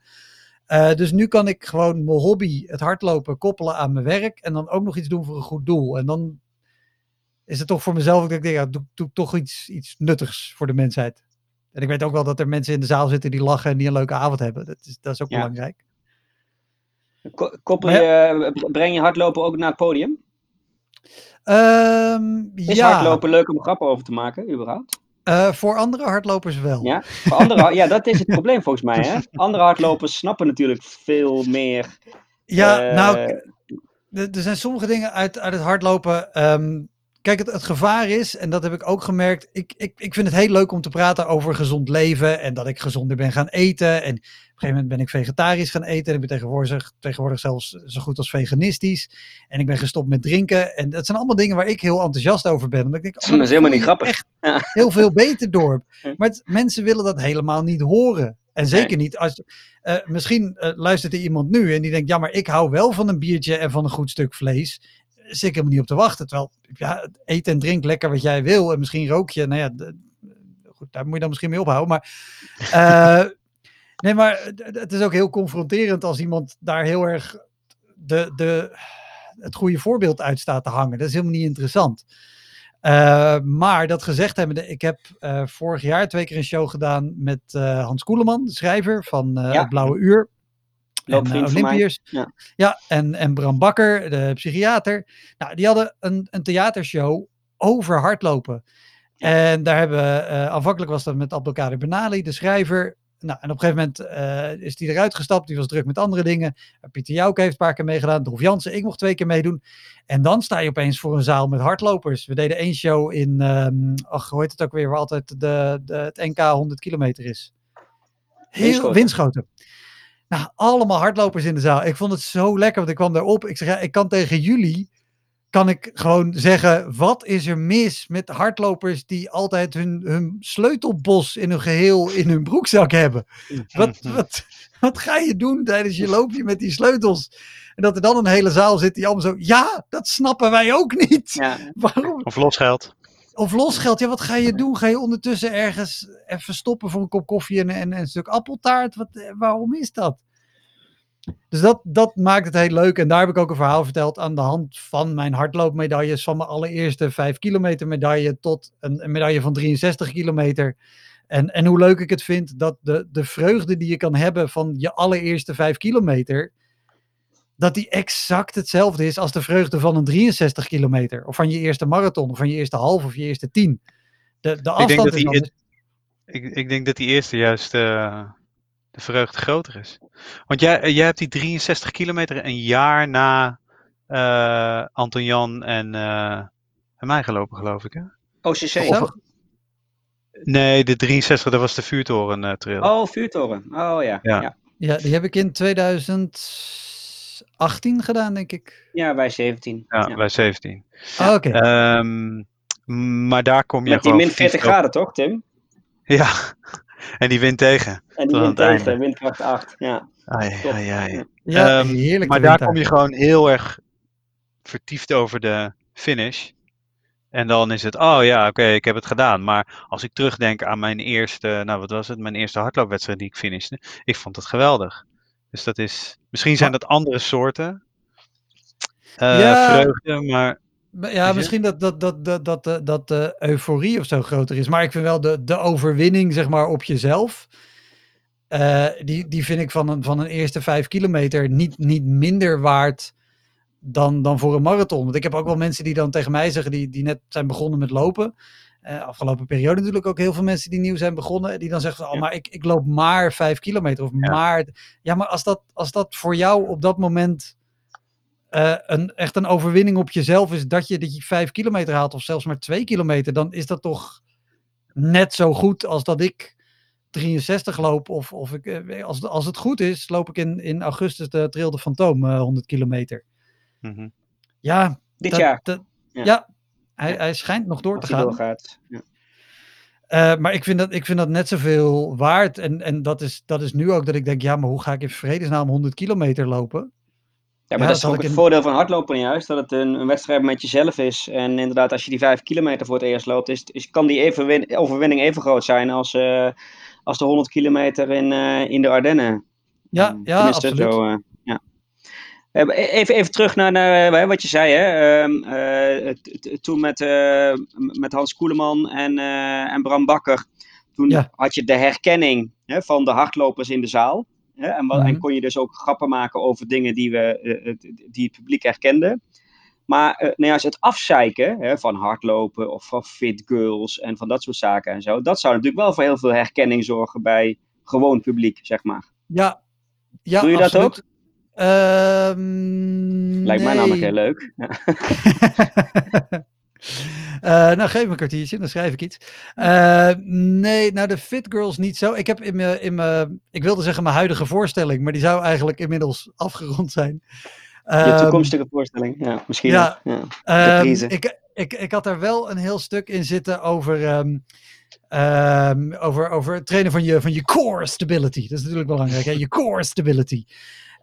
Uh, dus nu kan ik gewoon mijn hobby, het hardlopen, koppelen aan mijn werk en dan ook nog iets doen voor een goed doel. En dan is het toch voor mezelf dat ik denk, ja, doe, doe toch iets, iets nuttigs voor de mensheid. En ik weet ook wel dat er mensen in de zaal zitten die lachen en die een leuke avond hebben. Dat is, dat is ook ja. belangrijk. Koppel je, breng je hardlopen ook naar het podium? Um, is ja. hardlopen leuk om grappen over te maken, überhaupt? Uh, voor andere hardlopers wel. Ja, voor andere, ja, dat is het probleem volgens mij. Hè? Andere hardlopers snappen natuurlijk veel meer. Ja, uh, nou, er zijn sommige dingen uit, uit het hardlopen. Um, kijk, het, het gevaar is, en dat heb ik ook gemerkt. Ik, ik, ik vind het heel leuk om te praten over gezond leven. En dat ik gezonder ben gaan eten. En gegeven moment ben ik vegetarisch gaan eten. En ik ben tegenwoordig, tegenwoordig zelfs zo goed als veganistisch. En ik ben gestopt met drinken. En dat zijn allemaal dingen waar ik heel enthousiast over ben. Omdat ik denk, oh, Dat is helemaal niet grappig. Echt Ja. heel veel beter door. Ja. Maar het- mensen willen dat helemaal niet horen. En zeker niet als. eh, misschien eh, luistert er iemand nu en die denkt: ja, maar ik hou wel van een biertje en van een goed stuk vlees. Zit ik helemaal niet op te wachten. Terwijl, ja, eet en drink lekker wat jij wil. En misschien rook je. Nou ja, goed, daar moet je dan misschien mee ophouden. Maar. eh, nee, maar het- is ook heel confronterend als iemand daar heel erg de, de, het goede voorbeeld uit staat te hangen. Dat is helemaal niet interessant. Eh, maar dat gezegd hebbende, ik heb eh, vorig jaar twee keer een show gedaan met eh, Hans Koeleman, de schrijver van Ja. Het Blauwe Uur. En. Olympiërs. Ja. Ja, en, en Bram Bakker, de psychiater. Nou, die hadden een, een theatershow over hardlopen. En daar hebben, eh aanvankelijk was dat met Abdelkader Benali, de schrijver. Nou, en op een gegeven moment eh, is die eruit gestapt. Die was druk met andere dingen. Uh, Pieter Jouke heeft een paar keer meegedaan. Droef Jansen, ik mocht twee keer meedoen. En dan sta je opeens voor een zaal met hardlopers. We deden één show in, ehm ach, hoe heet het ook weer, waar altijd de, de, het NK 100 kilometer is. Heel Winschoten. windschoten. Nou, allemaal hardlopers in de zaal. Ik vond het zo lekker, want ik kwam daarop. Ik zeg, ja, ik kan tegen jullie, kan ik gewoon zeggen, wat is er mis met hardlopers die altijd hun, hun sleutelbos in hun geheel in hun broekzak hebben? Wat, wat, wat ga je doen tijdens je loopje met die sleutels? En dat er dan een hele zaal zit die allemaal zo, ja, dat snappen wij ook niet. Ja. Waarom? Of losgeld. Of losgeld, ja, wat ga je doen? Ga je ondertussen ergens even stoppen voor een kop koffie en, en, en een stuk appeltaart? Wat, eh, waarom is dat? Dus dat, dat maakt het heel leuk. En daar heb ik ook een verhaal verteld aan de hand van mijn hardloopmedailles. Van mijn allereerste 5 kilometer medaille tot een, een medaille van 63 kilometer. En, en hoe leuk ik het vind dat de, de vreugde die je kan hebben van je allereerste 5 kilometer. Dat die exact hetzelfde is als de vreugde van een 63 kilometer. Of van je eerste marathon. Of van je eerste half of je eerste 10. De, de afstand dat is die- anders. Ik, ik denk dat die eerste juist eh, de vreugde groter is. Want jij, eh, jij hebt die 63 kilometer een jaar na eh, Anton Jan en, eh, en mij gelopen, geloof ik. Hè? OCC. Zo. Nee, de 63, dat was de vuurtoren eh trail. Oh, vuurtoren. Oh ja. Ja. Ja, Ja, die heb ik in 2018 gedaan, denk ik. ja bij 17. ja, Ja. bij 17. Ah, Oké. Ehm, maar daar kom je Met die min 40 vertiefd op- graden toch, Tim? Ja, en die wind tegen. En die het tegen, windkracht 8. Ja. Ai, Top. ai, ai. Ja. ja, ehm, heerlijk. Maar daar kom je gewoon heel erg vertiefd over de finish. En dan is het, oh ja, oké, ik heb het gedaan. Maar als ik terugdenk aan mijn eerste, nou wat was het, mijn eerste hardloopwedstrijd die ik finishte. Ik vond het geweldig. Dus dat is, misschien zijn dat andere soorten eh, Ja. vreugde, maar Ja, misschien dat, dat, dat, dat, dat, dat, dat de euforie of zo groter is. Maar ik vind wel de, de overwinning, zeg maar, op jezelf. eh, die, die vind ik van een, van een eerste vijf kilometer niet, niet minder waard dan, dan voor een marathon. Want ik heb ook wel mensen die dan tegen mij zeggen, die, die net zijn begonnen met lopen. Eh, afgelopen periode natuurlijk ook heel veel mensen die nieuw zijn begonnen. Die dan zeggen, oh, maar ik, ik loop maar vijf kilometer. Of Ja. maar. Ja, maar als dat, als dat voor jou op dat moment eh, een, echt een overwinning op jezelf is dat je, dat je vijf kilometer haalt of zelfs maar twee kilometer, dan is dat toch net zo goed als dat ik 63 loop. Of, of ik, eh, als, als het goed is, loop ik in, in augustus de Trail de Fantoom eh, 100 kilometer. mhm. Ja, Dit dat- jaar. dat- Ja. ja, hij, Ja. hij schijnt nog door Als te gaan. doorgaat. Ja. Eh, maar ik vind, dat, ik vind dat net zoveel waard. En, en dat, is, dat is nu ook dat ik denk, ja, maar hoe ga ik in vredesnaam 100 kilometer lopen? Ja, Ja, maar dat is ook het in- voordeel van hardlopen juist, dat het een, een wedstrijd met jezelf is. En inderdaad, als je die vijf kilometer voor het eerst loopt, is, is, kan die evenwin- overwinning even groot zijn als, eh, als de 100 kilometer in, eh, in de Ardennen. Ja, Ehm, ja absoluut. Zo, eh, ja. Eh, Even, even terug naar, naar wat je zei, hè? Ehm, eh, toen met, met Hans Koeleman en, en Bram Bakker. Toen Ja. had je de herkenning hè, van de hardlopers in de zaal. Hè? En, wa- Mhm. en kon je dus ook grappen maken over dingen die, we, eh, het- die het publiek herkende. Maar eh, nou ja, het afzeiken hè, van hardlopen of van fit girls en van dat soort zaken en zo. Dat zou natuurlijk wel voor heel veel herkenning zorgen bij gewoon publiek, zeg maar. Ja, ja Doe je dat ook? Ehm, Lijkt mij namelijk heel leuk. Eh, nou, geef me een kwartiertje, dan schrijf ik iets. Uh, nee, nou de Fit Girls niet zo. Ik heb in mijn, in mijn, ik wilde zeggen mijn huidige voorstelling, maar die zou eigenlijk inmiddels afgerond zijn. Je um, toekomstige voorstelling, ja, misschien. Ja, ja. Um, ik, ik, ik had daar wel een heel stuk in zitten over, um, over, over het trainen van je, van je core stability. Dat is natuurlijk belangrijk, hè? je core stability.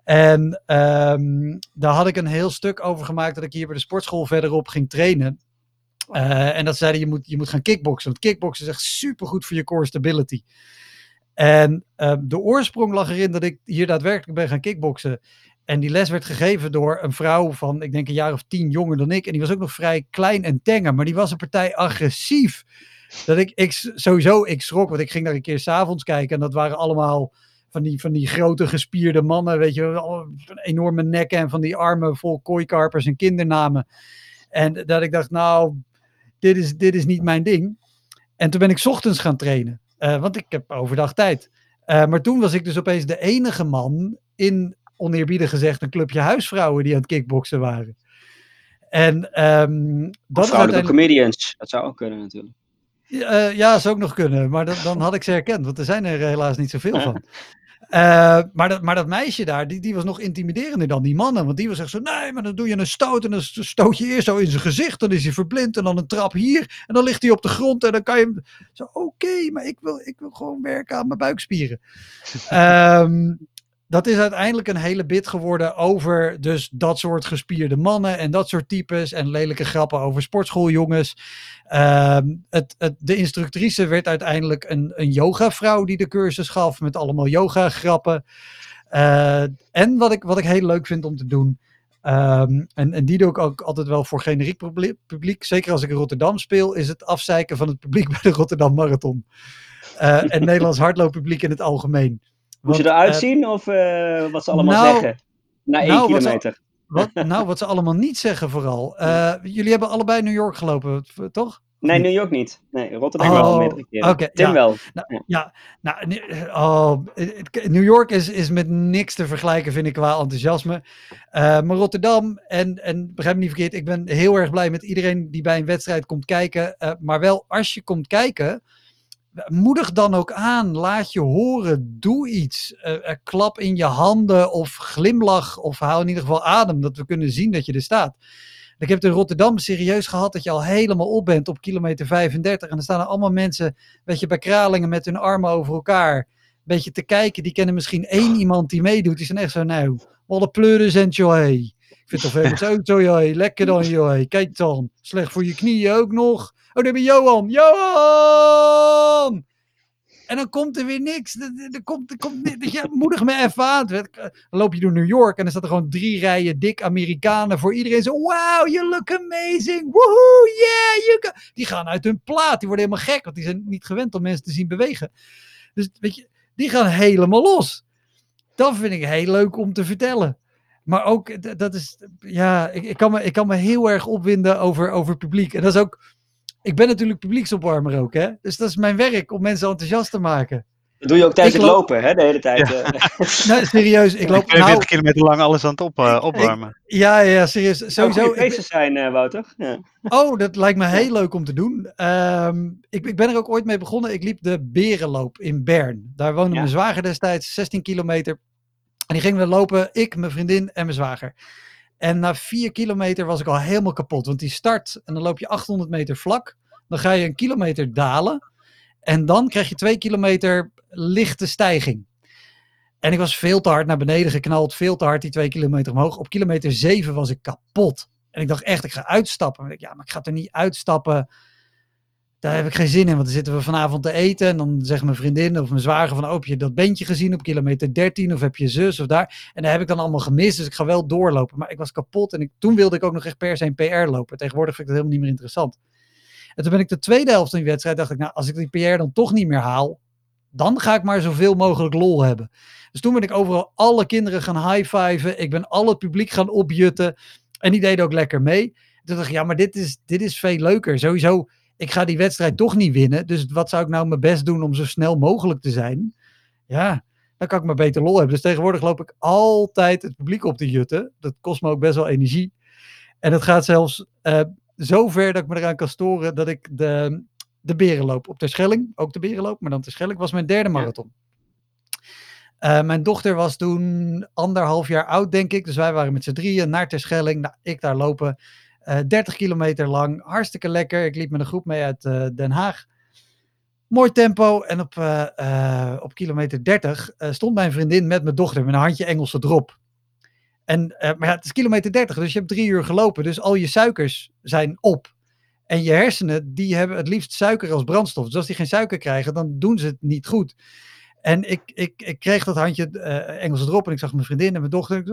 En um, daar had ik een heel stuk over gemaakt dat ik hier bij de sportschool verderop ging trainen. Uh, en dat zeiden je moet, je moet gaan kickboksen. Want kickboksen is echt supergoed voor je core stability. En uh, de oorsprong lag erin dat ik hier daadwerkelijk ben gaan kickboksen. En die les werd gegeven door een vrouw van, ik denk een jaar of tien jonger dan ik. En die was ook nog vrij klein en tenger. Maar die was een partij agressief. Dat ik, ik sowieso, ik schrok. Want ik ging daar een keer s'avonds kijken. En dat waren allemaal van die, van die grote gespierde mannen, weet je, enorme nekken en van die armen vol kooikarpers en kindernamen. En dat ik dacht, nou, dit is, dit is niet mijn ding. En toen ben ik ochtends gaan trainen, uh, want ik heb overdag tijd. Uh, maar toen was ik dus opeens de enige man in, oneerbiedig gezegd, een clubje huisvrouwen die aan het kickboksen waren. En um, dat is uiteindelijk... comedians, dat zou ook kunnen natuurlijk. Uh, ja, zou ook nog kunnen, maar dan, dan had ik ze herkend, want er zijn er helaas niet zoveel van. Uh, maar, dat, maar dat meisje daar, die, die was nog intimiderender dan die mannen. Want die was echt zo, nee, maar dan doe je een stoot en dan stoot je eerst zo in zijn gezicht. Dan is hij verblind en dan een trap hier. En dan ligt hij op de grond en dan kan je hem... Zo, oké, okay, maar ik wil, ik wil gewoon werken aan mijn buikspieren. um, dat is uiteindelijk een hele bit geworden over dus dat soort gespierde mannen en dat soort types en lelijke grappen over sportschooljongens. Uh, het, het, de instructrice werd uiteindelijk een, een yogavrouw die de cursus gaf met allemaal yoga grappen. Uh, en wat ik, wat ik heel leuk vind om te doen, um, en, en die doe ik ook altijd wel voor generiek publiek, zeker als ik in Rotterdam speel, is het afzeiken van het publiek bij de Rotterdam Marathon. Uh, en Nederlands hardlooppubliek in het algemeen. Moet je eruit uh, zien of uh, wat ze allemaal nou, zeggen? Na één nou, kilometer. Wat, wat, nou, wat ze allemaal niet zeggen vooral. Uh, jullie hebben allebei New York gelopen, toch? Nee, New York niet. Nee, Rotterdam oh, wel meerdere keren. Okay, Tim ja. wel. Nou, ja, nou, oh, New York is, is met niks te vergelijken, vind ik, qua enthousiasme. Uh, maar Rotterdam, en, en begrijp me niet verkeerd, ik ben heel erg blij met iedereen die bij een wedstrijd komt kijken. Uh, maar wel, als je komt kijken, moedig dan ook aan. Laat je horen. Doe iets. Uh, uh, klap in je handen of glimlach of hou in ieder geval adem. Dat we kunnen zien dat je er staat. Ik heb het in Rotterdam serieus gehad dat je al helemaal op bent op kilometer 35. En dan staan er allemaal mensen, weet je, bij Kralingen met hun armen over elkaar. Een beetje te kijken. Die kennen misschien één iemand die meedoet. Die zijn echt zo, nou, wat pleuren zijn joh. Ik vind het toch even zo, zo, joh. Lekker dan, joh. Kijk dan. Slecht voor je knieën ook nog. Oh, daar ben Johan. Johan! En dan komt er weer niks. Er, komt, er komt, ja, moedig me even aan. Dan loop je door New York en dan staat er gewoon drie rijen dik Amerikanen voor iedereen. Zo, wow, you look amazing. Woohoo, yeah. You. Die gaan uit hun plaat. Die worden helemaal gek, want die zijn niet gewend om mensen te zien bewegen. Dus weet je, die gaan helemaal los. Dat vind ik heel leuk om te vertellen. Maar ook, dat is, ja, ik, ik, kan, me, ik kan me heel erg opwinden over, over publiek. En dat is ook ik ben natuurlijk publieksopwarmer ook, hè? Dus dat is mijn werk om mensen enthousiast te maken. Dat doe je ook tijdens het lopen, hè? De hele tijd. Ja. Eh. nee, serieus. Ik loop 40 nou, kilometer lang alles aan het op, uh, opwarmen. Ik, ja, ja, serieus. Sowieso. Het zou zijn, uh, Wouter. Ja. Oh, dat lijkt me heel leuk om te doen. Um, ik, ik, ben er ook ooit mee begonnen. Ik liep de Berenloop in Bern. Daar woonde ja. mijn zwager destijds, 16 kilometer. En die gingen we lopen, ik, mijn vriendin en mijn zwager. En na vier kilometer was ik al helemaal kapot. Want die start en dan loop je 800 meter vlak. Dan ga je een kilometer dalen. En dan krijg je twee kilometer lichte stijging. En ik was veel te hard naar beneden geknald. Veel te hard die twee kilometer omhoog. Op kilometer zeven was ik kapot. En ik dacht echt, ik ga uitstappen. Maar ik, ja, maar ik ga er niet uitstappen. Daar heb ik geen zin in, want dan zitten we vanavond te eten. En dan zegt mijn vriendin of mijn zwager van, oh, heb je dat bandje gezien op kilometer 13? Of heb je zus of daar? En daar heb ik dan allemaal gemist, dus ik ga wel doorlopen. Maar ik was kapot en ik, toen wilde ik ook nog echt per se een PR lopen. Tegenwoordig vind ik dat helemaal niet meer interessant. En toen ben ik de tweede helft van die wedstrijd, dacht ik, nou, als ik die PR dan toch niet meer haal, dan ga ik maar zoveel mogelijk lol hebben. Dus toen ben ik overal alle kinderen gaan high-fiven. Ik ben al het publiek gaan opjutten. En die deden ook lekker mee. Toen dacht ik, ja, maar dit is, dit is veel leuker. Sowieso, ik ga die wedstrijd toch niet winnen. Dus wat zou ik nou mijn best doen om zo snel mogelijk te zijn? Ja, dan kan ik maar beter lol hebben. Dus tegenwoordig loop ik altijd het publiek op te jutten. Dat kost me ook best wel energie. En het gaat zelfs uh, zo ver dat ik me eraan kan storen dat ik de, de berenloop op Terschelling, ook de berenloop, maar dan Terschelling, was mijn derde marathon. Uh, mijn dochter was toen anderhalf jaar oud, denk ik. Dus wij waren met z'n drieën naar Terschelling. Nou, ik daar lopen. Uh, 30 kilometer lang. Hartstikke lekker. Ik liep met een groep mee uit uh, Den Haag. Mooi tempo. En op, uh, op kilometer 30 stond mijn vriendin met mijn dochter met een handje Engelse drop. En, maar ja, het is kilometer 30, dus je hebt drie uur gelopen. Dus al je suikers zijn op. En je hersenen, die hebben het liefst suiker als brandstof. Dus als die geen suiker krijgen, dan doen ze het niet goed. En ik, ik, ik kreeg dat handje Engelse drop en ik zag mijn vriendin en mijn dochter. Ik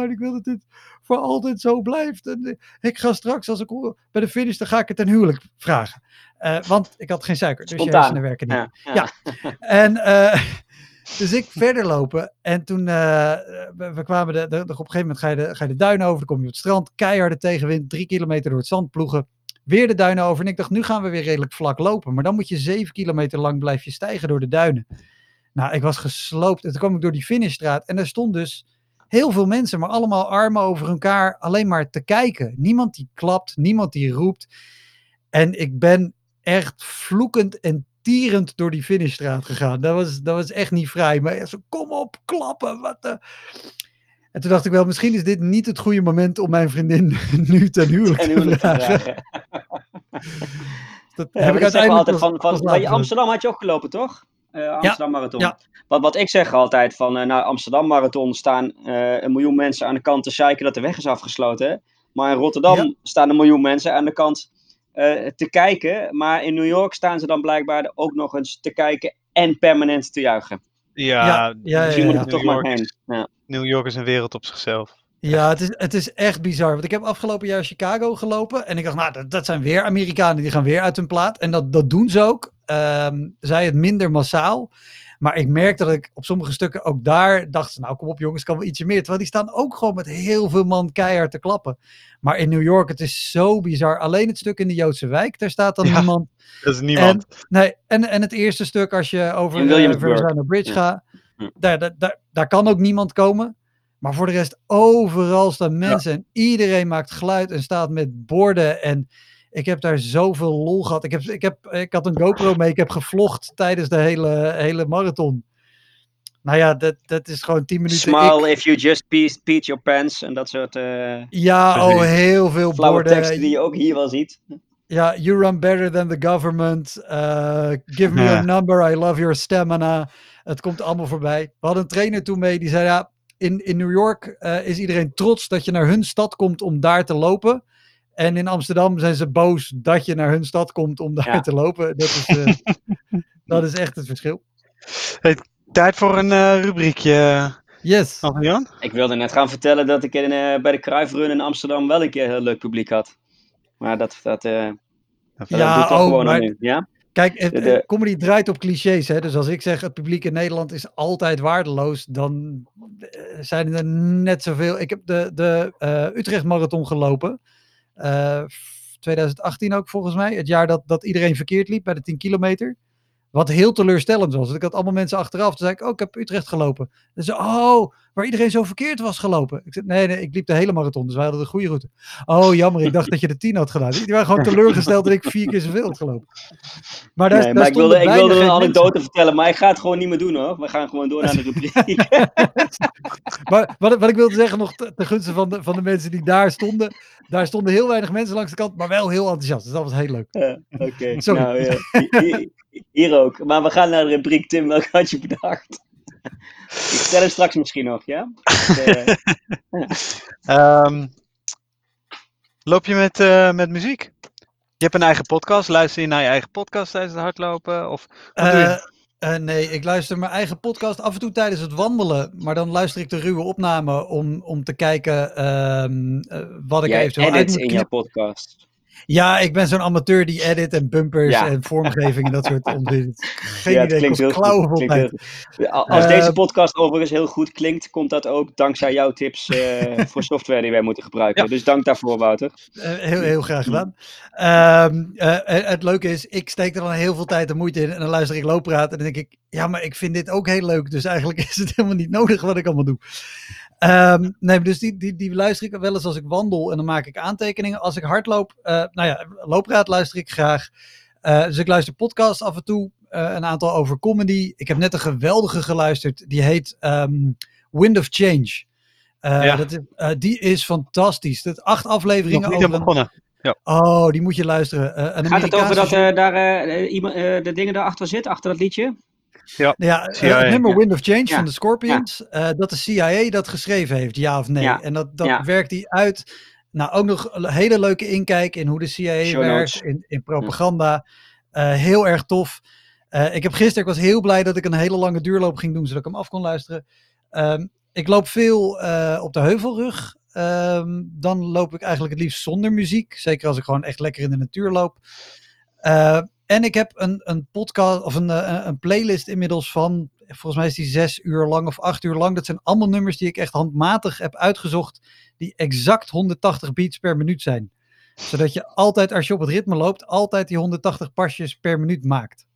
zei, oh, ik wil dat dit voor altijd zo blijft. En ik ga straks, als ik bij de finish, dan ga ik het ten huwelijk vragen. Uh, want ik had geen suiker, dus Spontaan. je hersenen werken niet. Ja, ja. ja. En uh, dus ik verder lopen. En toen, we, we, kwamen de, de, op een gegeven moment ga je, de, ga je de duinen over. Dan kom je op het strand, keiharde tegenwind, drie kilometer door het zand ploegen. Weer de duinen over. En ik dacht, nu gaan we weer redelijk vlak lopen. Maar dan moet je zeven kilometer lang blijf je stijgen door de duinen. Nou, ik was gesloopt. En toen kwam ik door die finishstraat. En er stond dus heel veel mensen, maar allemaal armen over elkaar, alleen maar te kijken. Niemand die klapt, niemand die roept. En ik ben echt vloekend en tierend door die finishstraat gegaan. Dat was, dat was echt niet vrij. Maar zo, kom op, klappen. Wat de... En toen dacht ik wel, misschien is dit niet het goede moment om mijn vriendin nu ten huwelijk te vragen. dat ja, heb ik uiteindelijk altijd van, van, bij Amsterdam had je ook gelopen, toch? Uh, Amsterdam ja, Marathon. Ja. Wat, wat ik zeg altijd van, uh, nou, Amsterdam Marathon staan uh, een miljoen mensen aan de kant te zeiken dat de weg is afgesloten. Hè? Maar in Rotterdam ja. staan een miljoen mensen aan de kant te kijken. Maar in New York staan ze dan blijkbaar ook nog eens te kijken en permanent te juichen. Ja, ja, ja, Misschien moet ik er toch maar heen. is- Ja. New York is een wereld op zichzelf. Ja, het is, het is echt bizar. Want ik heb afgelopen jaar Chicago gelopen. En ik dacht, nou, dat, dat zijn weer Amerikanen. Die gaan weer uit hun plaat. En dat, dat doen ze ook. Ehm, zij het minder massaal. Maar ik merk dat ik op sommige stukken ook daar dacht, nou kom op jongens, kan wel ietsje meer. Terwijl die staan ook gewoon met heel veel man keihard te klappen. Maar in New York, het is zo bizar. Alleen het stuk in de Joodse wijk, daar staat dan Ja. niemand. Dat is niemand. Nee, en, en het eerste stuk als je over de Williamsburg. Verrazano Bridge Ja. gaat, daar, daar, daar, daar kan ook niemand komen. Maar voor de rest, overal staan mensen en iedereen maakt geluid en staat met borden. En ik heb daar zoveel lol gehad. Ik, heb, ik, heb, ik had een GoPro mee, ik heb gevlogd tijdens de hele, hele marathon. Nou ja, dat, dat is gewoon 10 minuten. Smile ik- if you just peed, your pants. En dat soort eh ja, oh, heel veel borden. teksten die je ook hier wel ziet. Ja, you run better than the government. Uh, give me Ja. your number. I love your stamina. Het komt allemaal voorbij. We hadden een trainer toen mee die zei: Ja, in, in New York eh, is iedereen trots dat je naar hun stad komt om daar te lopen. En in Amsterdam zijn ze boos dat je naar hun stad komt om daar Ja. te lopen. Dat is, eh, dat is echt het verschil. Tijd voor een eh, rubriekje, Yes. Adrian. Ik wilde net gaan vertellen dat ik in, eh, bij de Cruyff Run in Amsterdam wel een keer heel leuk publiek had. Maar dat, dat, eh dat Ja, doet toch oh, gewoon maar- aan nu. Ja? Kijk, De- comedy draait op clichés. Hè? Dus als ik zeg het publiek in Nederland is altijd waardeloos, dan eh, zijn er net zoveel. Ik heb de, de eh, Utrecht Marathon gelopen. Eh, 2018 ook volgens mij. Het jaar dat, dat iedereen verkeerd liep bij de 10 kilometer. Wat heel teleurstellend was. Ik had allemaal mensen achteraf. Toen zei ik, oh, ik heb Utrecht gelopen. En ze, oh, waar iedereen zo verkeerd was gelopen. Ik zei, nee, nee, ik liep de hele marathon. Dus wij hadden de goede route. Oh, jammer. Ik dacht dat je de 10 had gedaan. Die waren gewoon teleurgesteld dat ik vier keer zoveel had gelopen. Maar daar, Nee, daar maar ik wilde, ik wilde een mensen. anekdote vertellen, maar ik ga het gewoon niet meer doen hoor. We gaan gewoon door naar de rubriek. Maar wat, wat ik wilde zeggen nog te- ten gunste van de, van de mensen die daar stonden. Daar stonden heel weinig mensen langs de kant, maar wel heel enthousiast. Dus dat was heel leuk. Oké, nou ja, hier, hier ook. Maar we gaan naar de rubriek Tim, welke had je bedacht? Ik stel hem straks misschien nog, ja? Eh, Ehm, loop je met, eh, met muziek? Je hebt een eigen podcast. Luister je naar je eigen podcast tijdens het hardlopen? Of je? Eh, eh, nee, ik luister mijn eigen podcast af en toe tijdens het wandelen. Maar dan luister ik de ruwe opname om, om te kijken ehm, eh, wat ik jij eventueel uit edit moet in knippen. podcast. Ja, ik ben zo'n amateur die edit en bumpers Ja. en vormgeving en dat soort onzin. Geen ja, het idee, klinkt heel goed. Klinkt heel. Al- Als Eh, deze podcast overigens heel goed klinkt, komt dat ook dankzij jouw tips eh, voor software die wij moeten gebruiken. Ja. Dus dank daarvoor, Wouter. Eh, heel, heel graag gedaan. Ehm, eh, eh, het leuke is, ik steek er dan heel veel tijd en moeite in. En dan luister ik looppraat. En dan denk ik, ja, maar ik vind dit ook heel leuk. Dus eigenlijk is het helemaal niet nodig wat ik allemaal doe. Ehm, nee, dus die, die, die luister ik wel eens als ik wandel en dan maak ik aantekeningen. Als ik hardloop, uh, nou ja, loopraad luister ik graag. Uh, dus ik luister podcasts af en toe, uh, een aantal over comedy. Ik heb net een geweldige geluisterd, die heet um, Wind of Change. Ja. dat is, die is fantastisch. Dat acht afleveringen Nog niet over begonnen. Ja. Oh, die moet je luisteren. een Gaat het over dat daar iemand, de dingen daarachter zitten, achter dat liedje? Ja, ja het nummer Wind of Change ja. van de Scorpions, ja. uh, dat de CIA dat geschreven heeft, ja of nee. En dat, dat werkt hij uit. Nou, ook nog een hele leuke inkijk in hoe de CIA Show werkt, in, in propaganda. Uh, heel erg tof. Uh, ik heb gisteren, ik was heel blij dat ik een hele lange duurloop ging doen, zodat ik hem af kon luisteren. Um, ik loop veel op de heuvelrug. Um, dan loop ik eigenlijk het liefst zonder muziek. Zeker als ik gewoon echt lekker in de natuur loop. En ik heb een, een podcast of een, een, een, playlist inmiddels van, volgens mij is die zes uur lang of acht uur lang. Dat zijn allemaal nummers die ik echt handmatig heb uitgezocht, die exact 180 beats per minuut zijn. Zodat je altijd, als je op het ritme loopt, altijd die 180 pasjes per minuut maakt.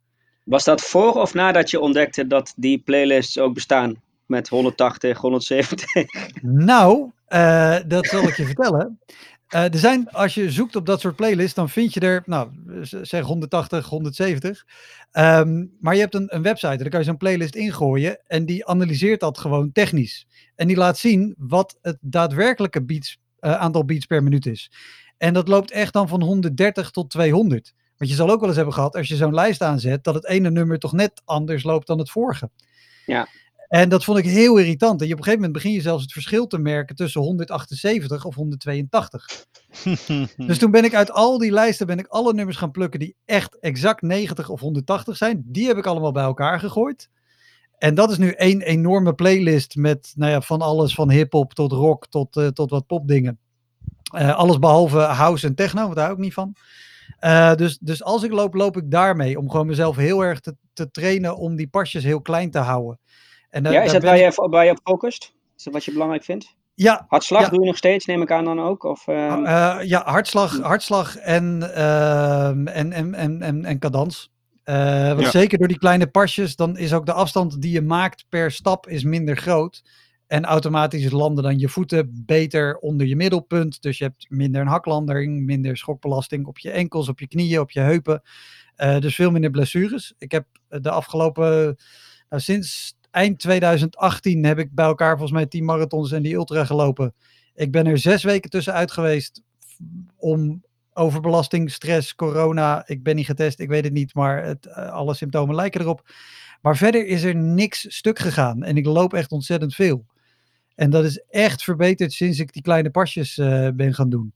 Was dat voor of nadat je ontdekte dat die playlists ook bestaan? Met 180, 170? Nou, uh, dat zal ik je vertellen. Uh, er zijn, als je zoekt op dat soort playlists, dan vind je er, nou, zeg 180, 170. Um, maar je hebt een, een website, en daar kan je zo'n playlist ingooien. En die analyseert dat gewoon technisch. En die laat zien wat het daadwerkelijke beats, uh, aantal beats per minuut is. En dat loopt echt dan van 130 tot 200. Want je zal ook wel eens hebben gehad, als je zo'n lijst aanzet, dat het ene nummer toch net anders loopt dan het vorige. Ja. En dat vond ik heel irritant. En je op een gegeven moment begin je zelfs het verschil te merken tussen 178 of 182. dus toen ben ik uit al die lijsten ben ik alle nummers gaan plukken die echt exact 90 of 180 zijn. Die heb ik allemaal bij elkaar gegooid. En dat is nu één enorme playlist met nou ja, van alles van hip-hop tot rock tot, uh, tot wat popdingen. Uh, alles behalve house en techno, want daar hou ik niet van. Uh, dus, dus als ik loop, loop ik daarmee. Om gewoon mezelf heel erg te, te trainen om die pasjes heel klein te houden. En da, ja, is dat waar je, waar je op focust? Is dat wat je belangrijk vindt? Ja. Hartslag ja. doe je nog steeds, neem ik aan dan ook? Of, uh... Uh, ja, hartslag, hartslag en, uh, en, en, en, en, en cadans. want ja. zeker door die kleine pasjes, dan is ook de afstand die je maakt per stap is minder groot. En automatisch landen dan je voeten beter onder je middelpunt. Dus je hebt minder een haklandering, minder schokbelasting op je enkels, op je knieën, op je heupen. dus veel minder blessures. Ik heb de afgelopen, nou, sinds eind 2018 heb ik bij elkaar volgens mij 10 marathons en die ultra gelopen. Ik ben er zes weken tussenuit geweest om overbelasting, stress, corona. Ik ben niet getest, ik weet het niet, maar het, alle symptomen lijken erop. Maar verder is er niks stuk gegaan en ik loop echt ontzettend veel. En dat is echt verbeterd sinds ik die kleine pasjes uh, ben gaan doen.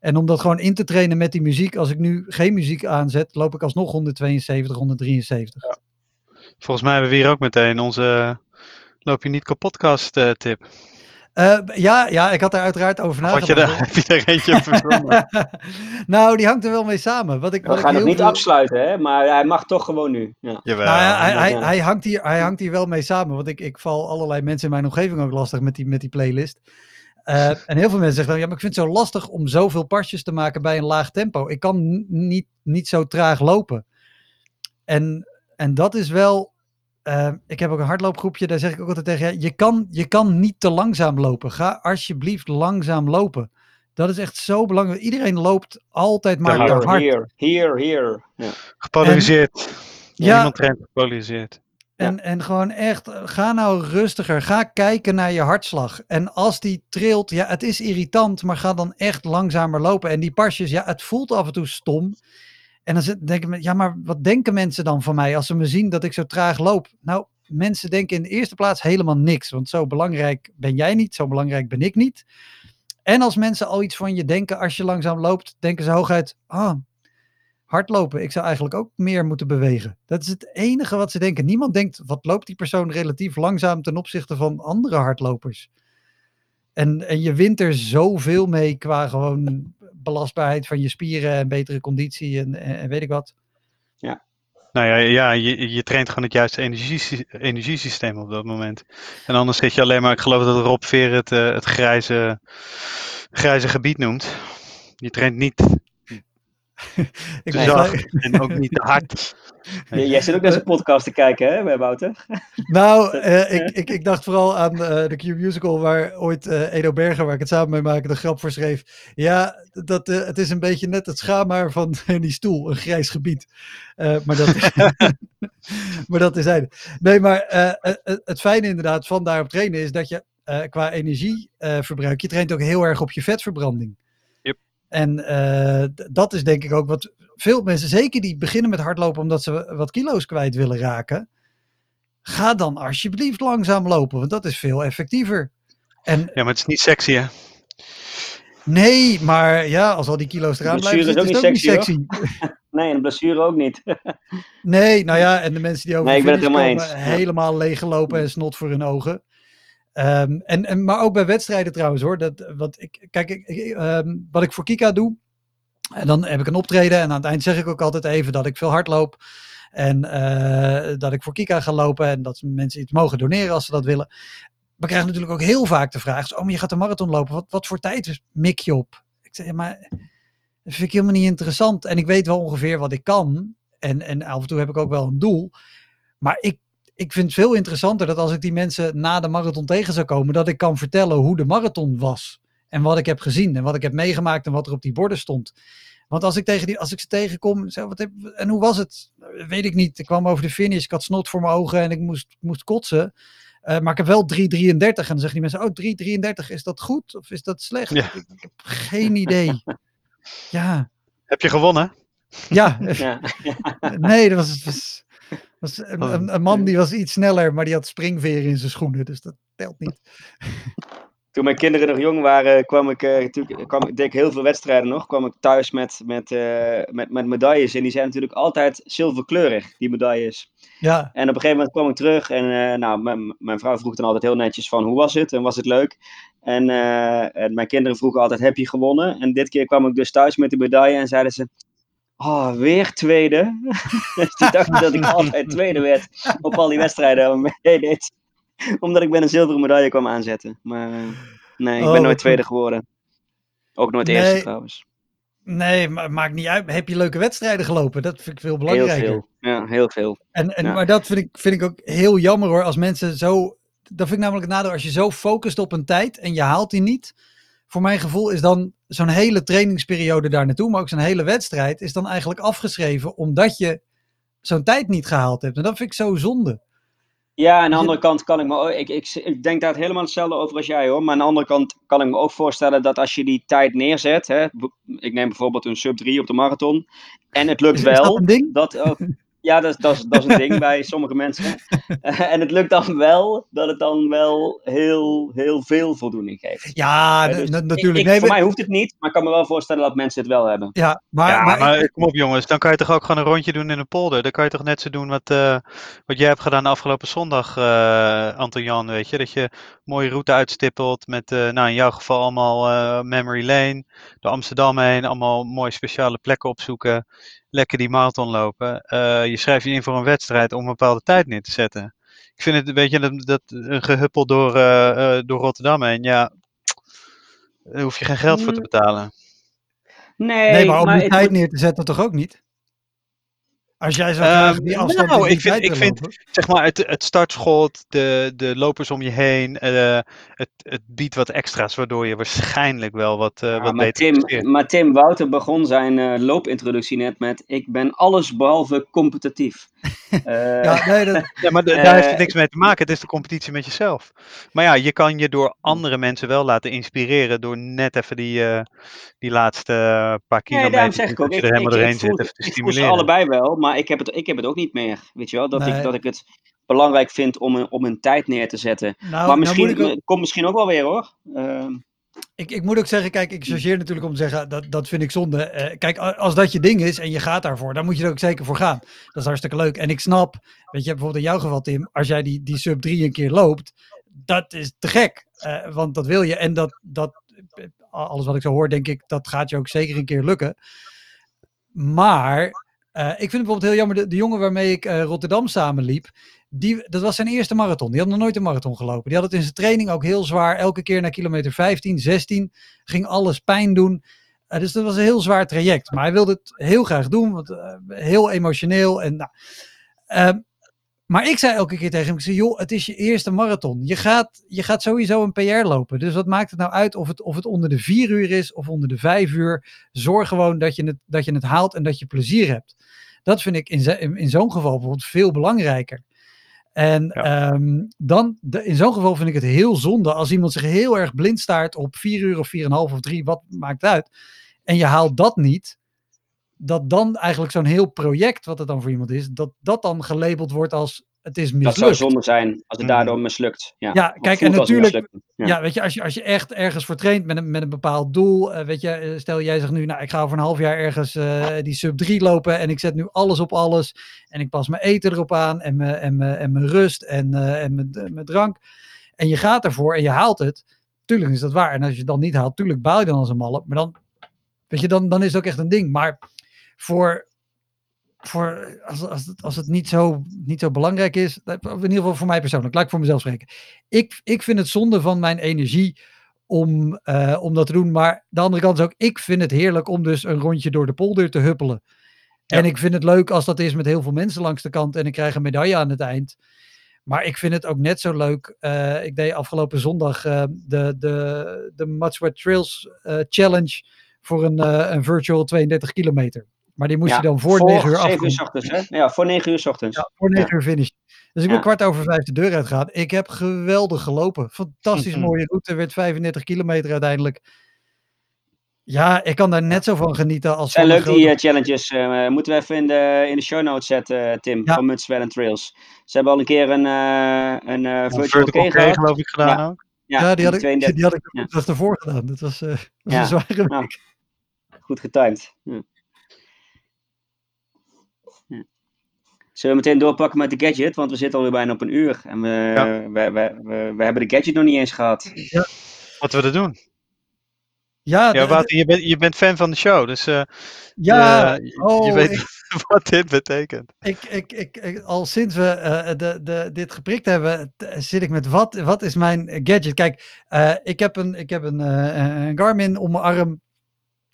En om dat gewoon in te trainen met die muziek, als ik nu geen muziek aanzet, loop ik alsnog 172, 173. Ja. Volgens mij hebben we hier ook meteen onze Loop je niet kapotkast uh, tip. Uh, ja, ja, ik had er uiteraard over nagedacht. Had je daar, heb je er eentje verzonnen? nou, die hangt er wel mee samen. Wat ik, wat we gaan ik het niet veel... afsluiten, hè? maar hij mag toch gewoon nu. Ja. Jawel. Nou, ja, hij, hij, hij, hangt hier, hij hangt hier wel mee samen, want ik, ik val allerlei mensen in mijn omgeving ook lastig met die, met die playlist. Uh, en heel veel mensen zeggen dan, ja, maar ik vind het zo lastig om zoveel pasjes te maken bij een laag tempo. Ik kan niet, niet zo traag lopen. En, en dat is wel uh, ik heb ook een hardloopgroepje, daar zeg ik ook altijd tegen, ja, je, kan, je kan niet te langzaam lopen. Ga alsjeblieft langzaam lopen. Dat is echt zo belangrijk. Iedereen loopt altijd maar te hard. Hier, hier, hier. Ja. Gepolariseerd. En, ja. Iemand traint gepolariseerd. En, en gewoon echt, ga nou rustiger. Ga kijken naar je hartslag. En als die trilt, ja, het is irritant, maar ga dan echt langzamer lopen. En die pasjes, ja, het voelt af en toe stom. En dan denken mensen, ja, maar wat denken mensen dan van mij als ze me zien dat ik zo traag loop? Nou, mensen denken in de eerste plaats helemaal niks, want zo belangrijk ben jij niet, zo belangrijk ben ik niet. En als mensen al iets van je denken als je langzaam loopt, denken ze hooguit, ah, hardlopen, ik zou eigenlijk ook meer moeten bewegen. Dat is het enige wat ze denken. Niemand denkt, wat loopt die persoon relatief langzaam ten opzichte van andere hardlopers? En, en je wint er zoveel mee qua gewoon belastbaarheid van je spieren en betere conditie en, en, weet ik wat. Ja. Nou ja, ja je, je traint gewoon het juiste energie, energiesysteem op dat moment. En anders zit je alleen maar, ik geloof dat Rob Veer het, uh, het grijze, grijze gebied noemt. Je traint niet ik Te zacht en ook niet te hard. J- Jij zit ook naar zijn podcast te kijken, hè, Wouter? Nou, eh, ik, ik, ik dacht vooral aan eh, de Q-musical waar ooit eh, Edo Berger, waar ik het samen mee maakte, de grap voor schreef. Ja, dat, eh, het is een beetje net het schaamhaar van die stoel, een grijs gebied. Eh, maar, dat, maar dat is hij. Nee, maar het fijne inderdaad van daarop trainen is dat je eh, qua energieverbruik, je traint ook heel erg op je vetverbranding. En eh, dat is denk ik ook wat veel mensen, zeker die beginnen met hardlopen omdat ze wat kilo's kwijt willen raken, ga dan alsjeblieft langzaam lopen, want dat is veel effectiever. En Ja, maar het is niet sexy, hè? nee, maar ja, als al die kilo's eraan blijven is zitten, ook is het ook niet niet sexy. Nee, en een blessure ook niet. Nee, nou ja, en de mensen die over Nee, de ik ben het finish helemaal komen, eens, ja. helemaal leeggelopen en snot voor hun ogen. Ehm, en, en, maar ook bij wedstrijden trouwens hoor. Dat, wat, ik, kijk, ik, ehm, wat ik voor Kika doe, en dan heb ik een optreden en aan het eind zeg ik ook altijd even dat ik veel hardloop. En eh, dat ik voor Kika ga lopen en dat mensen iets mogen doneren als ze dat willen. We krijgen natuurlijk ook heel vaak de vraag, oh maar je gaat een marathon lopen, wat, wat voor tijd mik je op? Ik zeg, ja, maar dat vind ik helemaal niet interessant. En ik weet wel ongeveer wat ik kan. En, en af en toe heb ik ook wel een doel. Maar ik, ik vind het veel interessanter dat als ik die mensen na de marathon tegen zou komen, dat ik kan vertellen hoe de marathon was. En wat ik heb gezien en wat ik heb meegemaakt en wat er op die borden stond. Want als ik, tegen die, als ik ze tegenkom, zeg, wat heb, en hoe was het? Weet ik niet. Ik kwam over de finish, ik had snot voor mijn ogen en ik moest, moest kotsen. Eh, maar ik heb wel 3,33. En dan zeggen die mensen, oh 3,33, is dat goed of is dat slecht? Ja. Ik, ik heb geen idee. Ja, Heb je gewonnen? ja. Ja. Nee, dat was, was, was een, een, een man die was iets sneller, maar die had springveren in zijn schoenen. Dus dat telt niet. Toen mijn kinderen nog jong waren, kwam ik, toen kwam, ik deed ik heel veel wedstrijden nog. kwam ik thuis met, met, eh, met, met medailles. En die zijn natuurlijk altijd zilverkleurig, die medailles. Ja, En op een gegeven moment kwam ik terug. En nou, mijn, vrouw vroeg dan altijd heel netjes van, hoe was het? En was het leuk? En, en mijn kinderen vroegen altijd, heb je gewonnen? En dit keer kwam ik dus thuis met die medaille en zeiden ze... Oh, weer tweede. dus die dachten dat ik altijd tweede werd op al die wedstrijden waar ik. Omdat ik met een zilveren medaille kwam aanzetten. Maar nee, ik Oh, ben wat nooit tweede geworden. Ook nooit Nee. eerste trouwens. nee, maar maakt niet uit. Heb je leuke wedstrijden gelopen? Dat vind ik veel Heel belangrijker. veel. Ja, heel veel. En, en, Ja. Maar dat vind ik, vind ik ook heel jammer hoor. Als mensen zo. Dat vind ik namelijk het nadeel. Als je zo focust op een tijd en je haalt die niet. Voor mijn gevoel is dan zo'n hele trainingsperiode daar naartoe. Maar ook zo'n hele wedstrijd. Is dan eigenlijk afgeschreven. Omdat je zo'n tijd niet gehaald hebt. En dat vind ik zo zonde. Ja, aan de andere kant kan ik me ook, ik, ik, ik denk daar helemaal hetzelfde over als jij hoor. Maar aan de andere kant kan ik me ook voorstellen dat als je die tijd neerzet, hè, ik neem bijvoorbeeld een sub 3 op de marathon, en het lukt Is, is dat wel, ding? dat ook, ja, dat, is- dat, is, dat is een ding bij sommige mensen. Eh, en het lukt dan wel, dat het dan wel heel, heel veel voldoening geeft. Ja, n- dus natuurlijk. ik- nee, voor we- mij hoeft het niet, maar ik kan me wel voorstellen dat mensen het wel hebben. ja, maar, ja, maar, maar, kom op jongens, dan kan je toch ook gewoon een rondje doen in een polder. Dan kan je toch net zo doen wat, eh, wat jij hebt gedaan afgelopen zondag, eh Anton Jan, weet je. Dat je een mooie route uitstippelt met, eh, nou in jouw geval allemaal eh, Memory Lane, door Amsterdam heen, allemaal mooie speciale plekken opzoeken. Lekker die marathon lopen. Eh, je schrijft je in voor een wedstrijd om een bepaalde tijd neer te zetten. Ik vind het, weet je, dat, dat een gehuppel door, eh, eh, door Rotterdam heen, ja, daar hoef je geen geld voor te Mm. betalen. Nee, nee, maar om die tijd moet- neer te zetten toch ook niet? Als jij zo graag Ehm, die afstand nou, ik vind- ik vind- lopen. zeg maar, het, het startschot, de, de lopers om je heen, eh, het, het biedt wat extra's, waardoor je waarschijnlijk wel wat, eh, Ja, wat maar, beter Tim, maar Tim Wouter begon zijn eh, loopintroductie net met: Ik ben alles behalve competitief. Eh, Ja, nee, dat, Ja, maar daar heeft het niks mee te maken. Het is de competitie met jezelf. Maar ja, je kan je door andere mensen wel laten inspireren door net even die, eh, die laatste paar Nee, kilometer daarom zeg ik ook. Ik, er helemaal ik, doorheen ik, voel, zit even te ik voel ze stimuleren. allebei wel, maar ik heb het, ik heb het ook niet meer. Weet je wel? Dat, Nee. ik, dat ik het belangrijk vind om een, om een tijd neer te zetten. nou, maar nou misschien, ook, komt misschien ook wel weer hoor. Ehm, ik, ik moet ook zeggen, kijk, ik chargeer natuurlijk om te zeggen, dat, dat vind ik zonde. Eh, kijk, als dat je ding is en je gaat daarvoor, dan moet je er ook zeker voor gaan. Dat is hartstikke leuk. En ik snap, weet je, bijvoorbeeld in jouw geval Tim, als jij die, die sub 3 een keer loopt, dat is te gek. Eh, want dat wil je. En dat, dat, eh, alles wat ik zo hoor, denk ik, dat gaat je ook zeker een keer lukken. Maar eh, ik vind het bijvoorbeeld heel jammer, de, de jongen waarmee ik eh, Rotterdam samenliep, die, dat was zijn eerste marathon. Die had nog nooit een marathon gelopen. Die had het in zijn training ook heel zwaar. Elke keer naar kilometer 15, 16 ging alles pijn doen. Uh, dus dat was een heel zwaar traject. Maar hij wilde het heel graag doen, want uh, heel emotioneel. En, nou, uh, maar ik zei elke keer tegen hem, ik zei, joh, het is je eerste marathon. Je gaat, je gaat sowieso een PR lopen. Dus wat maakt het nou uit of het, of het onder de vier uur is of onder de vijf uur? Zorg gewoon dat je het, dat je het haalt en dat je plezier hebt. Dat vind ik in, in, in zo'n geval bijvoorbeeld veel belangrijker. En ja. um, dan, de, in zo'n geval vind ik het heel zonde als iemand zich heel erg blind staart op vier uur of vier en half of drie, wat maakt uit. En je haalt dat niet, dat dan eigenlijk zo'n heel project, wat het dan voor iemand is, dat dat dan gelabeld wordt als het is mislukt. Dat zou zonde zijn als het daardoor mislukt. Ja, ja kijk, en natuurlijk, ja. ja. weet je, als je, als je echt ergens voor traint met een, met een bepaald doel, uh, weet je, stel jij zegt nu, nou, ik ga over een half jaar ergens uh, die sub 3 lopen en ik zet nu alles op alles en ik pas mijn eten erop aan en mijn, en mijn, en mijn rust en, uh, en mijn, mijn drank. En je gaat ervoor en je haalt het. Tuurlijk is dat waar. En als je het dan niet haalt, tuurlijk baal je dan als een malle. Maar dan, weet je, dan, dan is het ook echt een ding. Maar voor, voor als, als, het, als het niet zo, niet zo belangrijk is, in ieder geval voor mij persoonlijk, laat ik voor mezelf spreken. Ik, ik vind het zonde van mijn energie om, uh, om dat te doen. Maar de andere kant is ook, ik vind het heerlijk om dus een rondje door de polder te huppelen. Ja. En ik vind het leuk als dat is met heel veel mensen langs de kant en ik krijg een medaille aan het eind. Maar ik vind het ook net zo leuk. Uh, ik deed afgelopen zondag uh, de, de, de Trails Challenge voor een, een virtual 32 kilometer. Maar die moest ja, je dan voor, voor 9 uur afkomen. uur ochtends, hè? Ja, voor 9 uur s ochtends. Ja, voor 9 uur finish. Dus ik ben kwart over vijf de deur uitgegaan. Ik heb geweldig gelopen. Fantastisch mooie route. Werd 35 kilometer uiteindelijk. Ja, ik kan daar net zo van genieten als van leuk die uh, challenges. Uh, moeten we even in de, in de show notes zetten, uh, Tim, ja. van Mutswell and Trails. Ze hebben al een keer een, een ja, virtual K gehad. geloof ik gedaan ja. ook. Ja, ja, die, had ik, 32. die had ik ervoor gedaan. Dat was, een zware week. Nou, goed getimed. Ja. Zullen we meteen doorpakken met de gadget? Want we zitten alweer bijna op een uur. En we, ja. we, we, we, we, hebben de gadget nog niet eens gehad. Ja. Wat we er doen. Ja, ja Wouter, je, bent, je bent fan van de show. Dus uh, ja, je, oh, je weet ik, wat dit betekent. Ik, ik, ik, ik, al sinds we uh, de, de, dit geprikt hebben, zit ik met wat, wat is mijn gadget? Kijk, uh, ik heb een, ik heb een, een Garmin om mijn arm.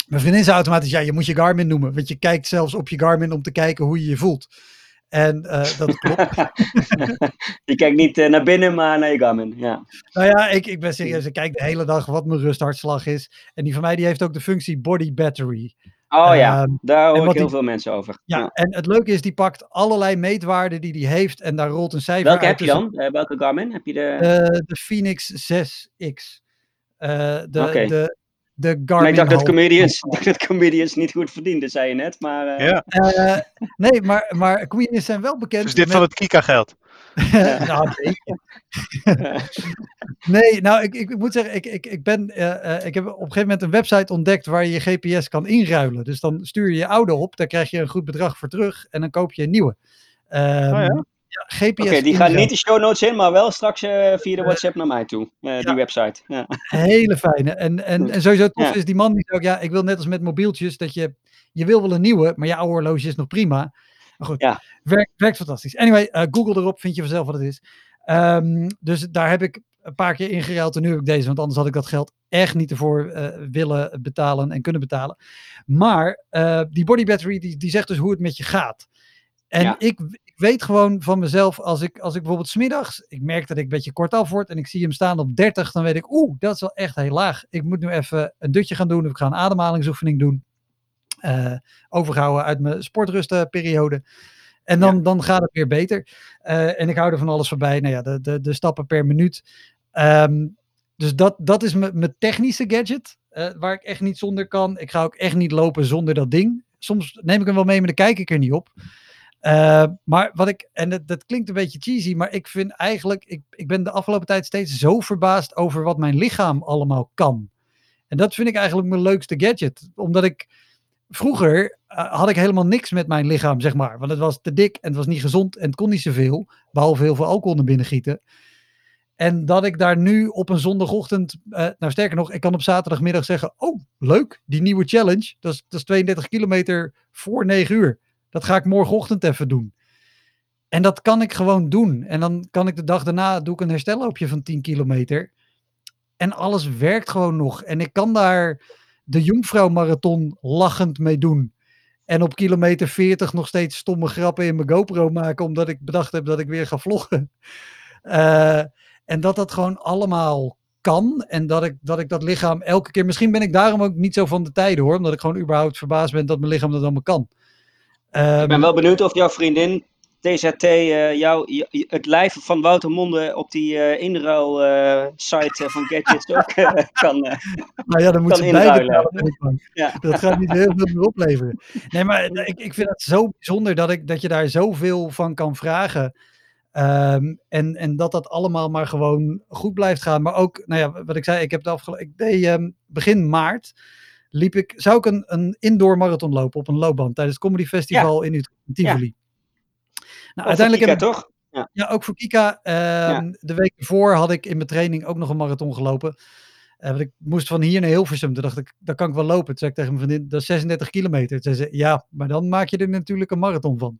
Mijn vriendin zei automatisch, ja, je moet je Garmin noemen. Want je kijkt zelfs op je Garmin om te kijken hoe je je voelt. En uh, dat klopt. je kijkt niet uh, naar binnen, maar naar je Garmin. Ja. Nou ja, ik, ik ben serieus. Ik kijk de hele dag wat mijn rusthartslag is. En die van mij die heeft ook de functie body battery. Oh ja, uh, daar hoor ik heel die, veel mensen over. Ja, ja, en het leuke is, die pakt allerlei meetwaarden die hij heeft en daar rolt een cijfer Welke uit. heb je dan? Uh, welke Garmin? Heb je de... De Phoenix 6X. Uh, de, okay. de, de Garmin maar ik dacht dat comedians, dat comedians niet goed verdienden, zei je net. Maar, uh... ja. uh, nee, maar, maar comedians zijn wel bekend. Dus dit met... van het Kika-geld? nou, nee. nee, nou, ik, ik, ik moet zeggen, ik, ik, ik, ben, uh, ik heb op een gegeven moment een website ontdekt waar je je GPS kan inruilen. Dus dan stuur je je oude op, daar krijg je een goed bedrag voor terug en dan koop je een nieuwe. Um, oh, ja? Ja, GPS. Oké, okay, die gaan niet de show notes in, maar wel straks uh, via de WhatsApp naar mij toe. Uh, ja. Die website. Ja. Hele fijne. En, en, en sowieso tof ja. is die man die ook, ja, ik wil net als met mobieltjes, dat je, je wil wel een nieuwe, maar je oude horloge is nog prima. Maar goed, ja. werkt, werkt fantastisch. Anyway, uh, Google erop, vind je vanzelf wat het is. Um, dus daar heb ik een paar keer ingeruild en nu heb ik deze, want anders had ik dat geld echt niet ervoor willen betalen en kunnen betalen. Maar die body battery, die, die zegt dus hoe het met je gaat. En ja. ik, weet gewoon van mezelf, als ik, als ik bijvoorbeeld smiddags, ik merk dat ik een beetje kortaf word en ik zie hem staan op 30, dan weet ik, oeh, dat is wel echt heel laag. Ik moet nu even een dutje gaan doen, of ik ga een ademhalingsoefening doen. Uh, overgehouden uit mijn sportrustperiode. En dan, ja. dan gaat het weer beter. Uh, en ik hou er van alles voorbij. Nou ja, de, de, de stappen per minuut. Um, dus dat, dat is mijn technische gadget, uh, waar ik echt niet zonder kan. Ik ga ook echt niet lopen zonder dat ding. Soms neem ik hem wel mee, maar dan kijk ik er niet op. Uh, maar wat ik, en dat, klinkt een beetje cheesy, maar ik vind eigenlijk, ik, ik ben de afgelopen tijd steeds zo verbaasd over wat mijn lichaam allemaal kan. En dat vind ik eigenlijk mijn leukste gadget. Omdat ik vroeger uh, had ik helemaal niks met mijn lichaam, zeg maar. Want het was te dik en het was niet gezond en het kon niet zoveel. Behalve heel veel alcohol naar binnen gieten. En dat ik daar nu op een zondagochtend, uh, nou sterker nog, ik kan op zaterdagmiddag zeggen: Oh, leuk, die nieuwe challenge. Dat is, dat is 32 kilometer voor 9 uur. Dat ga ik morgenochtend even doen. En dat kan ik gewoon doen. En dan kan ik de dag daarna doe ik een herstelloopje van 10 kilometer. En alles werkt gewoon nog. En ik kan daar de Jongvrouw-marathon lachend meedoen. En op kilometer 40 nog steeds stomme grappen in mijn GoPro maken, omdat ik bedacht heb dat ik weer ga vloggen. Uh, en dat dat gewoon allemaal kan. En dat ik, dat ik dat lichaam elke keer. Misschien ben ik daarom ook niet zo van de tijden hoor. Omdat ik gewoon überhaupt verbaasd ben dat mijn lichaam dat allemaal kan. Um, ik ben wel benieuwd of jouw vriendin TZT uh, jou, het lijf van Wouter Monde op die uh, inruil uh, site van Gadgets ook kan Nou ja, dan moet ze beide ja. Dat gaat niet heel veel meer opleveren. Nee, maar ik, ik vind het zo bijzonder dat, ik, dat je daar zoveel van kan vragen. Um, en, en dat dat allemaal maar gewoon goed blijft gaan. Maar ook, nou ja, wat ik zei, ik heb de afgelopen. Ik deed um, begin maart. Liep ik, zou ik een, een indoor marathon lopen op een loopband tijdens het Comedy Festival ja. in Tivoli. Ja. Nou, uiteindelijk Kika, heb ik, toch? Ja. ja. ook voor Kika. Ja. De week ervoor had ik in mijn training ook nog een marathon gelopen. Uh, want ik moest van hier naar Hilversum. Toen dacht ik, dat kan ik wel lopen. Toen zei ik tegen mijn vriendin, dat is 36 kilometer. Toen zei ze, ja, maar dan maak je er natuurlijk een marathon van.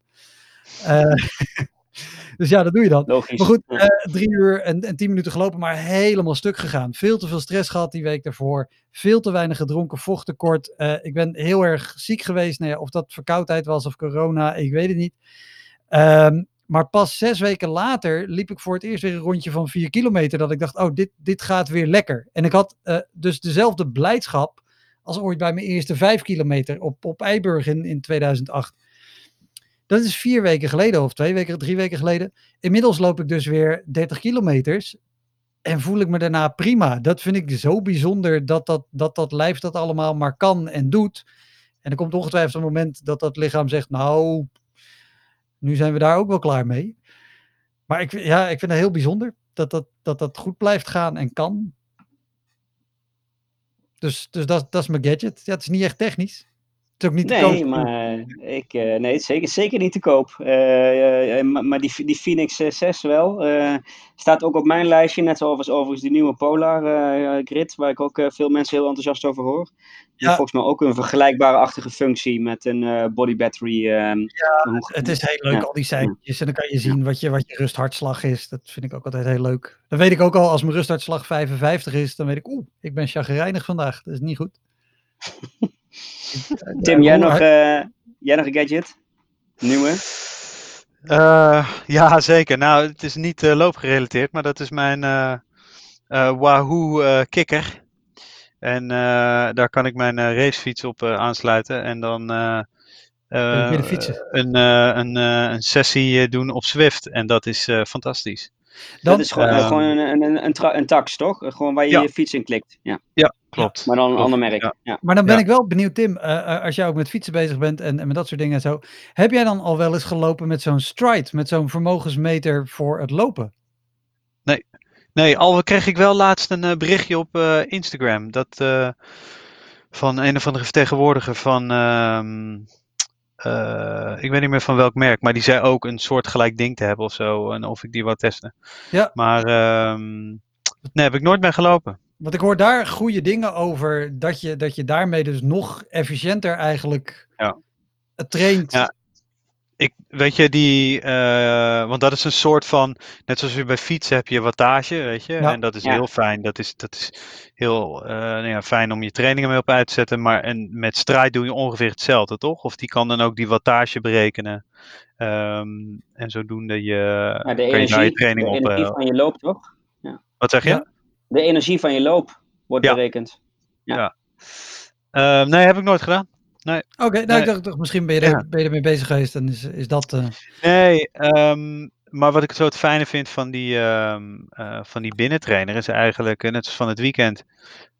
Uh, dus ja, dat doe je dan. Logisch. Maar goed, uh, drie uur en, en tien minuten gelopen, maar helemaal stuk gegaan. Veel te veel stress gehad die week daarvoor. Veel te weinig gedronken, vochttekort. Uh, ik ben heel erg ziek geweest. Nou ja, of dat verkoudheid was of corona, ik weet het niet. Um, maar pas zes weken later liep ik voor het eerst weer een rondje van vier kilometer. Dat ik dacht, oh, dit, dit gaat weer lekker. En ik had uh, dus dezelfde blijdschap als ooit bij mijn eerste vijf kilometer op, op Eiburg in, in 2008. Dat is vier weken geleden of twee weken, drie weken geleden. Inmiddels loop ik dus weer 30 kilometers. En voel ik me daarna prima. Dat vind ik zo bijzonder dat dat, dat, dat lijf dat allemaal maar kan en doet. En er komt ongetwijfeld een moment dat dat lichaam zegt, nou, nu zijn we daar ook wel klaar mee. Maar ik, ja, ik vind het heel bijzonder dat dat, dat dat goed blijft gaan en kan. Dus, dus dat, dat is mijn gadget. Ja, het is niet echt technisch ook niet nee, te koop. Maar ik, uh, nee, zeker, zeker niet te koop. Uh, uh, maar die, die Phoenix 6 wel. staat ook op mijn lijstje, net zoals overigens die nieuwe Polar Grid, waar ik ook veel mensen heel enthousiast over hoor. Die ja. volgens mij ook een vergelijkbare-achtige functie met een body battery. ja, het is heel leuk, ja. al die cijfertjes. En dan kan je zien wat je, wat je rusthartslag is. Dat vind ik ook altijd heel leuk. Dan weet ik ook al, als mijn rusthartslag 55 is, dan weet ik, oeh, ik ben chagrijnig vandaag. Dat is niet goed. Tim, jij nog, uh, jij nog een gadget? Nieuwe? Uh, ja, zeker. Nou, het is niet uh, loopgerelateerd, maar dat is mijn Wahoo kikker. En daar kan ik mijn racefiets op aansluiten en dan een, een, een, sessie doen op Swift. En dat is fantastisch. Dat is gewoon, um, gewoon een, een, een, een, tax, toch? Gewoon waar je ja. je fiets in klikt. Ja, ja klopt. Maar dan een klopt. ander merk. Ja. Ja. Maar dan ben ik wel benieuwd, Tim, uh, als jij ook met fietsen bezig bent en, en met dat soort dingen en zo. Heb jij dan al wel eens gelopen met zo'n stride, met zo'n vermogensmeter voor het lopen? Nee, nee al kreeg ik wel laatst een uh, berichtje op uh, Instagram. Dat van een of andere vertegenwoordiger van ehm, uh, ik weet niet meer van welk merk, maar die zei ook een soort gelijk ding te hebben of zo. En of ik die wou testen. Ja. Maar um, nee, heb ik nooit mee gelopen. Want ik hoor daar goede dingen over dat je, dat je daarmee dus nog efficiënter eigenlijk ja. traint. Ja ik, weet je, die, uh, want dat is een soort van, net zoals je bij fietsen heb je wattage, weet je, ja. en dat is ja. heel fijn. Dat is, dat is heel uh, nou ja, fijn om je trainingen mee op uit te zetten, maar en met strijd doe je ongeveer hetzelfde, toch? Of die kan dan ook die wattage berekenen. Um, en zodoende je, ja, de energie, je, je training de op. De energie uh, van je loop, toch? Ja. Wat zeg je? De energie van je loop wordt berekend. Ja. ja. nee, heb ik nooit gedaan. Nee. Oké, okay, nou, nee. ik dacht misschien ben je, er, ja. ben je ermee bezig geweest en is, is dat... Uh... Nee, um, maar wat ik zo het fijne vind van die, um, uh, van die binnentrainer is eigenlijk, net van het weekend,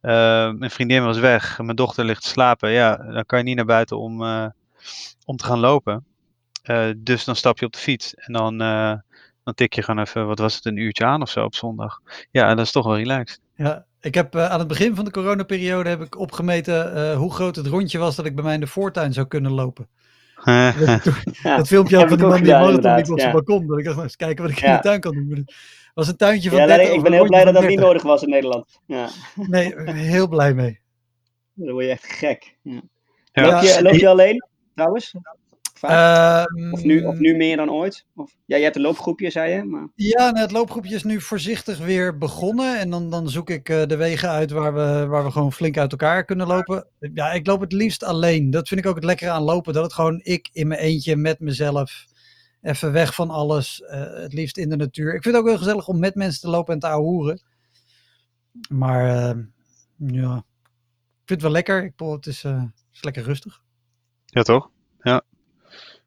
uh, mijn vriendin was weg, mijn dochter ligt te slapen, ja, dan kan je niet naar buiten om, uh, om te gaan lopen. dus dan stap je op de fiets en dan, dan tik je gewoon even, wat was het, een uurtje aan of zo op zondag. Ja, dat is toch wel relaxed. Ja, ik heb uh, aan het begin van de coronaperiode heb ik opgemeten uh, hoe groot het rondje was dat ik bij mij in de voortuin zou kunnen lopen. dat, dat filmpje had van die man die marathon liep op zijn ja. balkon. Dat ik dacht, nou, eens kijken wat ik ja. in de tuin kan doen. Het was een tuintje van ja, 30, Ik ben heel blij dat dat niet nodig was in Nederland. Ja. Nee, heel blij mee. Dan word je echt gek. Ja. Loop, je, loop je alleen trouwens? Vaak? Ehm, of, nu, of nu meer dan ooit? Of, ja, je hebt een loopgroepje, zei je. Maar... Ja, nou, het loopgroepje is nu voorzichtig weer begonnen. En dan, dan zoek ik eh, de wegen uit waar we, waar we gewoon flink uit elkaar kunnen lopen. Ja, ik loop het liefst alleen. Dat vind ik ook het lekkere aan lopen. Dat het gewoon ik in mijn eentje met mezelf. Even weg van alles. eh, het liefst in de natuur. Ik vind het ook heel gezellig om met mensen te lopen en te ahoeren. Maar eh, ja, ik vind het wel lekker. Ik bedoel, het is, eh, het is lekker rustig. Ja, toch?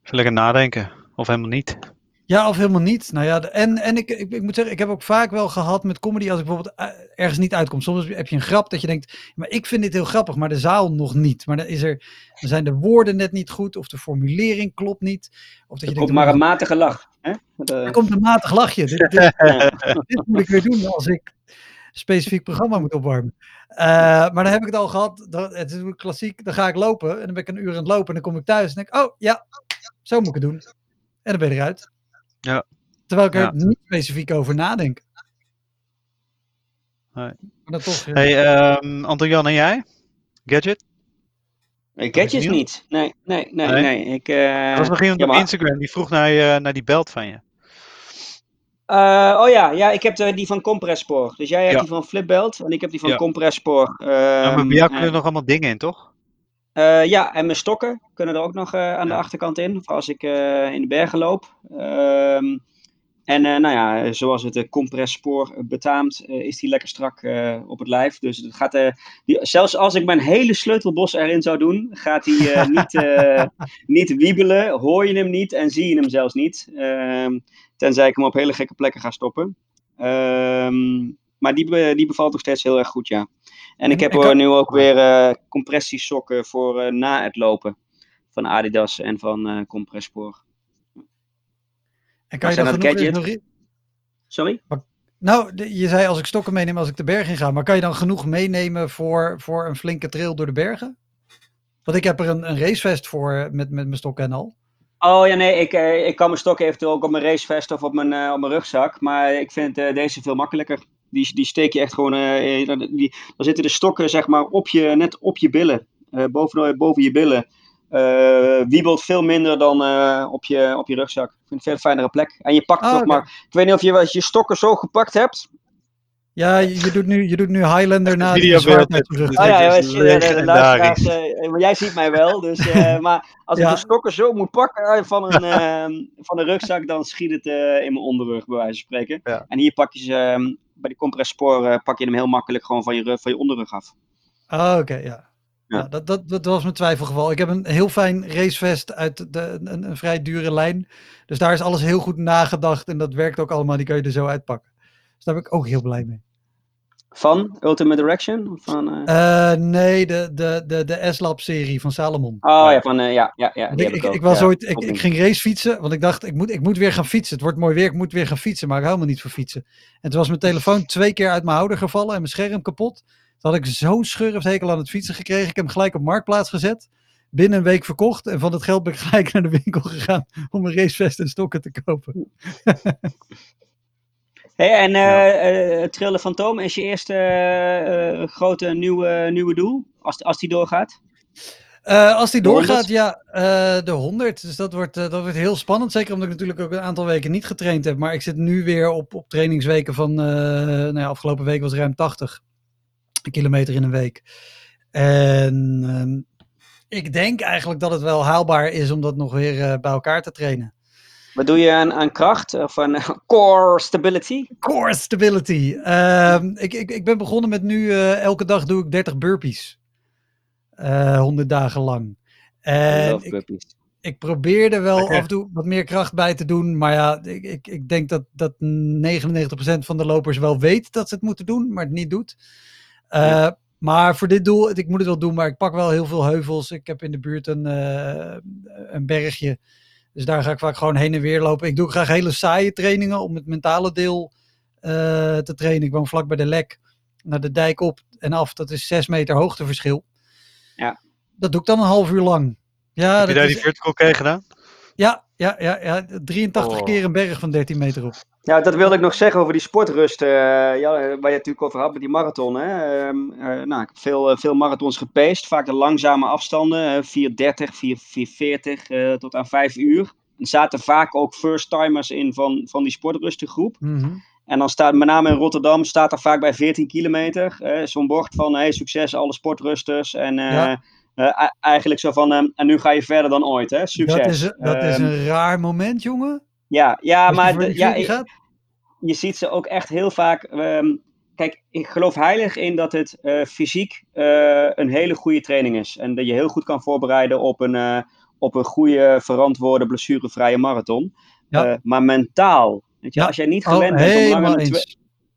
Lekker nadenken. Of helemaal niet. Ja, of helemaal niet. Nou ja, en, en ik, ik, ik moet zeggen, ik heb ook vaak wel gehad met comedy als ik bijvoorbeeld eh, ergens niet uitkom. Soms heb je een grap dat je denkt, maar ik vind dit heel grappig, maar de zaal nog niet. Maar dan, is er, dan zijn de woorden net niet goed of de formulering klopt niet. Of dat je Er denkt, komt maar moet een matige lach. Hè? De- er komt een matig lachje. Dit, dit, dit moet ik weer doen als ik een specifiek programma moet opwarmen. Eh, maar dan heb ik het al gehad. Dat, het is klassiek. Dan ga ik lopen en dan ben ik een uur aan het lopen en dan kom ik thuis en denk ik, oh ja, zo moet ik het doen. En dan ben je eruit. Ja. Terwijl ik er Ja. niet specifiek over nadenk. Nee. Maar dan toch. Hey, ehm Anton-Jan en jij? Gadget? Eh, Gadgets niet. Nee, nee, nee, Nee? nee. Ik, eh, Er was nog iemand ja, op Instagram die vroeg naar, je, naar die belt van je. Eh, oh ja, ja, ik heb de, die van Compresspoor. Dus jij hebt Ja. die van Flipbelt en ik heb die van Ja. Compresspoor. Ja, maar Ehm, bij jou eh, kunnen er nog allemaal dingen in, toch? Eh, ja, en mijn stokken kunnen er ook nog eh, aan de achterkant in, als ik eh, in de bergen loop. Ehm, en nou ja, zoals het compresspoor betaamt, is die lekker strak op het lijf. Dus het gaat, die, zelfs als ik mijn hele sleutelbos erin zou doen, gaat die eh, niet, niet wiebelen, hoor je hem niet en zie je hem zelfs niet. Ehm, tenzij ik hem op hele gekke plekken ga stoppen. Ehm, maar die, die bevalt nog steeds heel erg goed, ja. En ik En- heb er kan- nu ook weer eh, compressiesokken voor eh, na het lopen. Van Adidas en van Compresspoor. en kan je dat genoeg ignoreren? Sorry? Nou, je zei als ik stokken meeneem als ik de berg in ga. Maar kan je dan genoeg meenemen voor, voor een flinke trail door de bergen? Want ik heb er een, een racevest voor met, met mijn stokken en al. Oh ja, nee, ik, ik kan mijn stok eventueel ook op mijn racevest of op mijn, op mijn rugzak. Maar ik vind deze veel makkelijker. Die, die steek je echt gewoon. eh, eh, dan- die, dan zitten de stokken zeg maar op je, net op je billen. eh, boven, boven je billen. Eh, wiebelt veel minder dan eh, op, je, op je rugzak. Ik vind het een veel fijnere plek. En je pakt Oh, toch oké. maar. Ik weet niet of je je stokken zo gepakt hebt. Ja, je, doet nu, je doet nu Highlander na die zwaard met- rug. Oh ja, ja, de- de, de eh, maar jij ziet mij wel. Dus, eh, maar als ik Ja. de stokken zo moet pakken van een, eh, van een rugzak, dan schiet het eh, in mijn onderrug, bij wijze van spreken. Ja. En hier pak je ze, eh, bij die compresspoor eh, pak je hem heel makkelijk gewoon van je, van je onderrug af. Oh, oké, ja. Ja. Ja, dat, dat, dat was mijn twijfelgeval. Ik heb een heel fijn racevest uit de, een, een vrij dure lijn. Dus daar is alles heel goed nagedacht en dat werkt ook allemaal. Die kan je er zo uitpakken. Dus daar ben ik ook heel blij mee. Van Ultimate Direction? Of Van, eh, Eh, nee, de, de, de, de S-Lab-serie van Salomon. Oh ja, van, eh, ja, ja, ja. Ik, heb ik, ook, ik, was ja. ooit, ik, ging racefietsen, want ik dacht, ik moet, ik moet weer gaan fietsen. Het wordt mooi weer, ik moet weer gaan fietsen, maar ik hou me niet voor fietsen. En toen was mijn telefoon twee keer uit mijn houder gevallen en mijn scherm kapot. Toen had ik zo'n schurfthekel aan het fietsen gekregen. Ik heb hem gelijk op Marktplaats gezet. Binnen een week verkocht. En van dat geld ben ik gelijk naar de winkel gegaan om een racevest en stokken te kopen. Hey, en eh eh, Trille Fantoom is je eerste eh, grote nieuwe, nieuwe doel? Als, als die doorgaat? Als die doorgaat, 100? ja, de 100. Dus dat wordt, dat wordt heel spannend. Zeker omdat ik natuurlijk ook een aantal weken niet getraind heb. Maar ik zit nu weer op, op trainingsweken van, nou ja, afgelopen week was ruim 80 kilometer in een week. En ehm, ik denk eigenlijk dat het wel haalbaar is om dat nog weer bij elkaar te trainen. Wat doe je aan, aan kracht of aan eh, core stability? Core stability. Ehm, ik, ik, ik ben begonnen met nu, eh, elke dag doe ik 30 burpees. Eh 100 dagen lang. En burpees. ik probeerde wel af en toe wat meer kracht bij te doen. Maar ja, ik, ik, ik denk dat, dat 99% van de lopers wel weet dat ze het moeten doen, maar het niet doet. Eh, Ja. Maar voor dit doel, ik moet het wel doen, maar ik pak wel heel veel heuvels. Ik heb in de buurt een, eh, een bergje. Dus daar ga ik vaak gewoon heen en weer lopen. Ik doe graag hele saaie trainingen om het mentale deel eh, te trainen. Ik woon vlak bij de lek. Naar de dijk op en af. Dat is 6 meter hoogteverschil. Ja. Dat doe ik dan een half uur lang. Ja, Heb je dat daar is- die vertical K gedaan? ja, ja, ja, ja. 83 Oh. keer een berg van 13 meter op. Ja, dat wilde ik nog zeggen over die sportrust. eh, ja, waar je het natuurlijk over had met die marathon. Hè. Ehm, eh, nou, ik heb veel, eh, veel marathons gepaced. Vaak de langzame afstanden. eh, 4.30, 4, 4.40 eh, tot aan 5 uur. Er zaten vaak ook first-timers in van, van die sportrustengroep. Mhm. En dan staat, met name in Rotterdam, staat er vaak bij 14 kilometer zo'n bord van hey, succes alle sportrusters. En Ja. eigenlijk zo van, ehm, en nu ga je verder dan ooit, hè? Succes. Dat, is, dat is Ehm, een raar moment, jongen. Ja, ja maar de- ja, 14 gaat. je ziet ze ook echt heel vaak. ehm, kijk, ik geloof heilig in dat het eh, fysiek eh, een hele goede training is. En dat je heel goed kan voorbereiden op een, eh, op een goede, verantwoorde, blessurevrije marathon. Ja. Maar mentaal. Weet je, Ja, als jij niet Oh, gewend bent om langer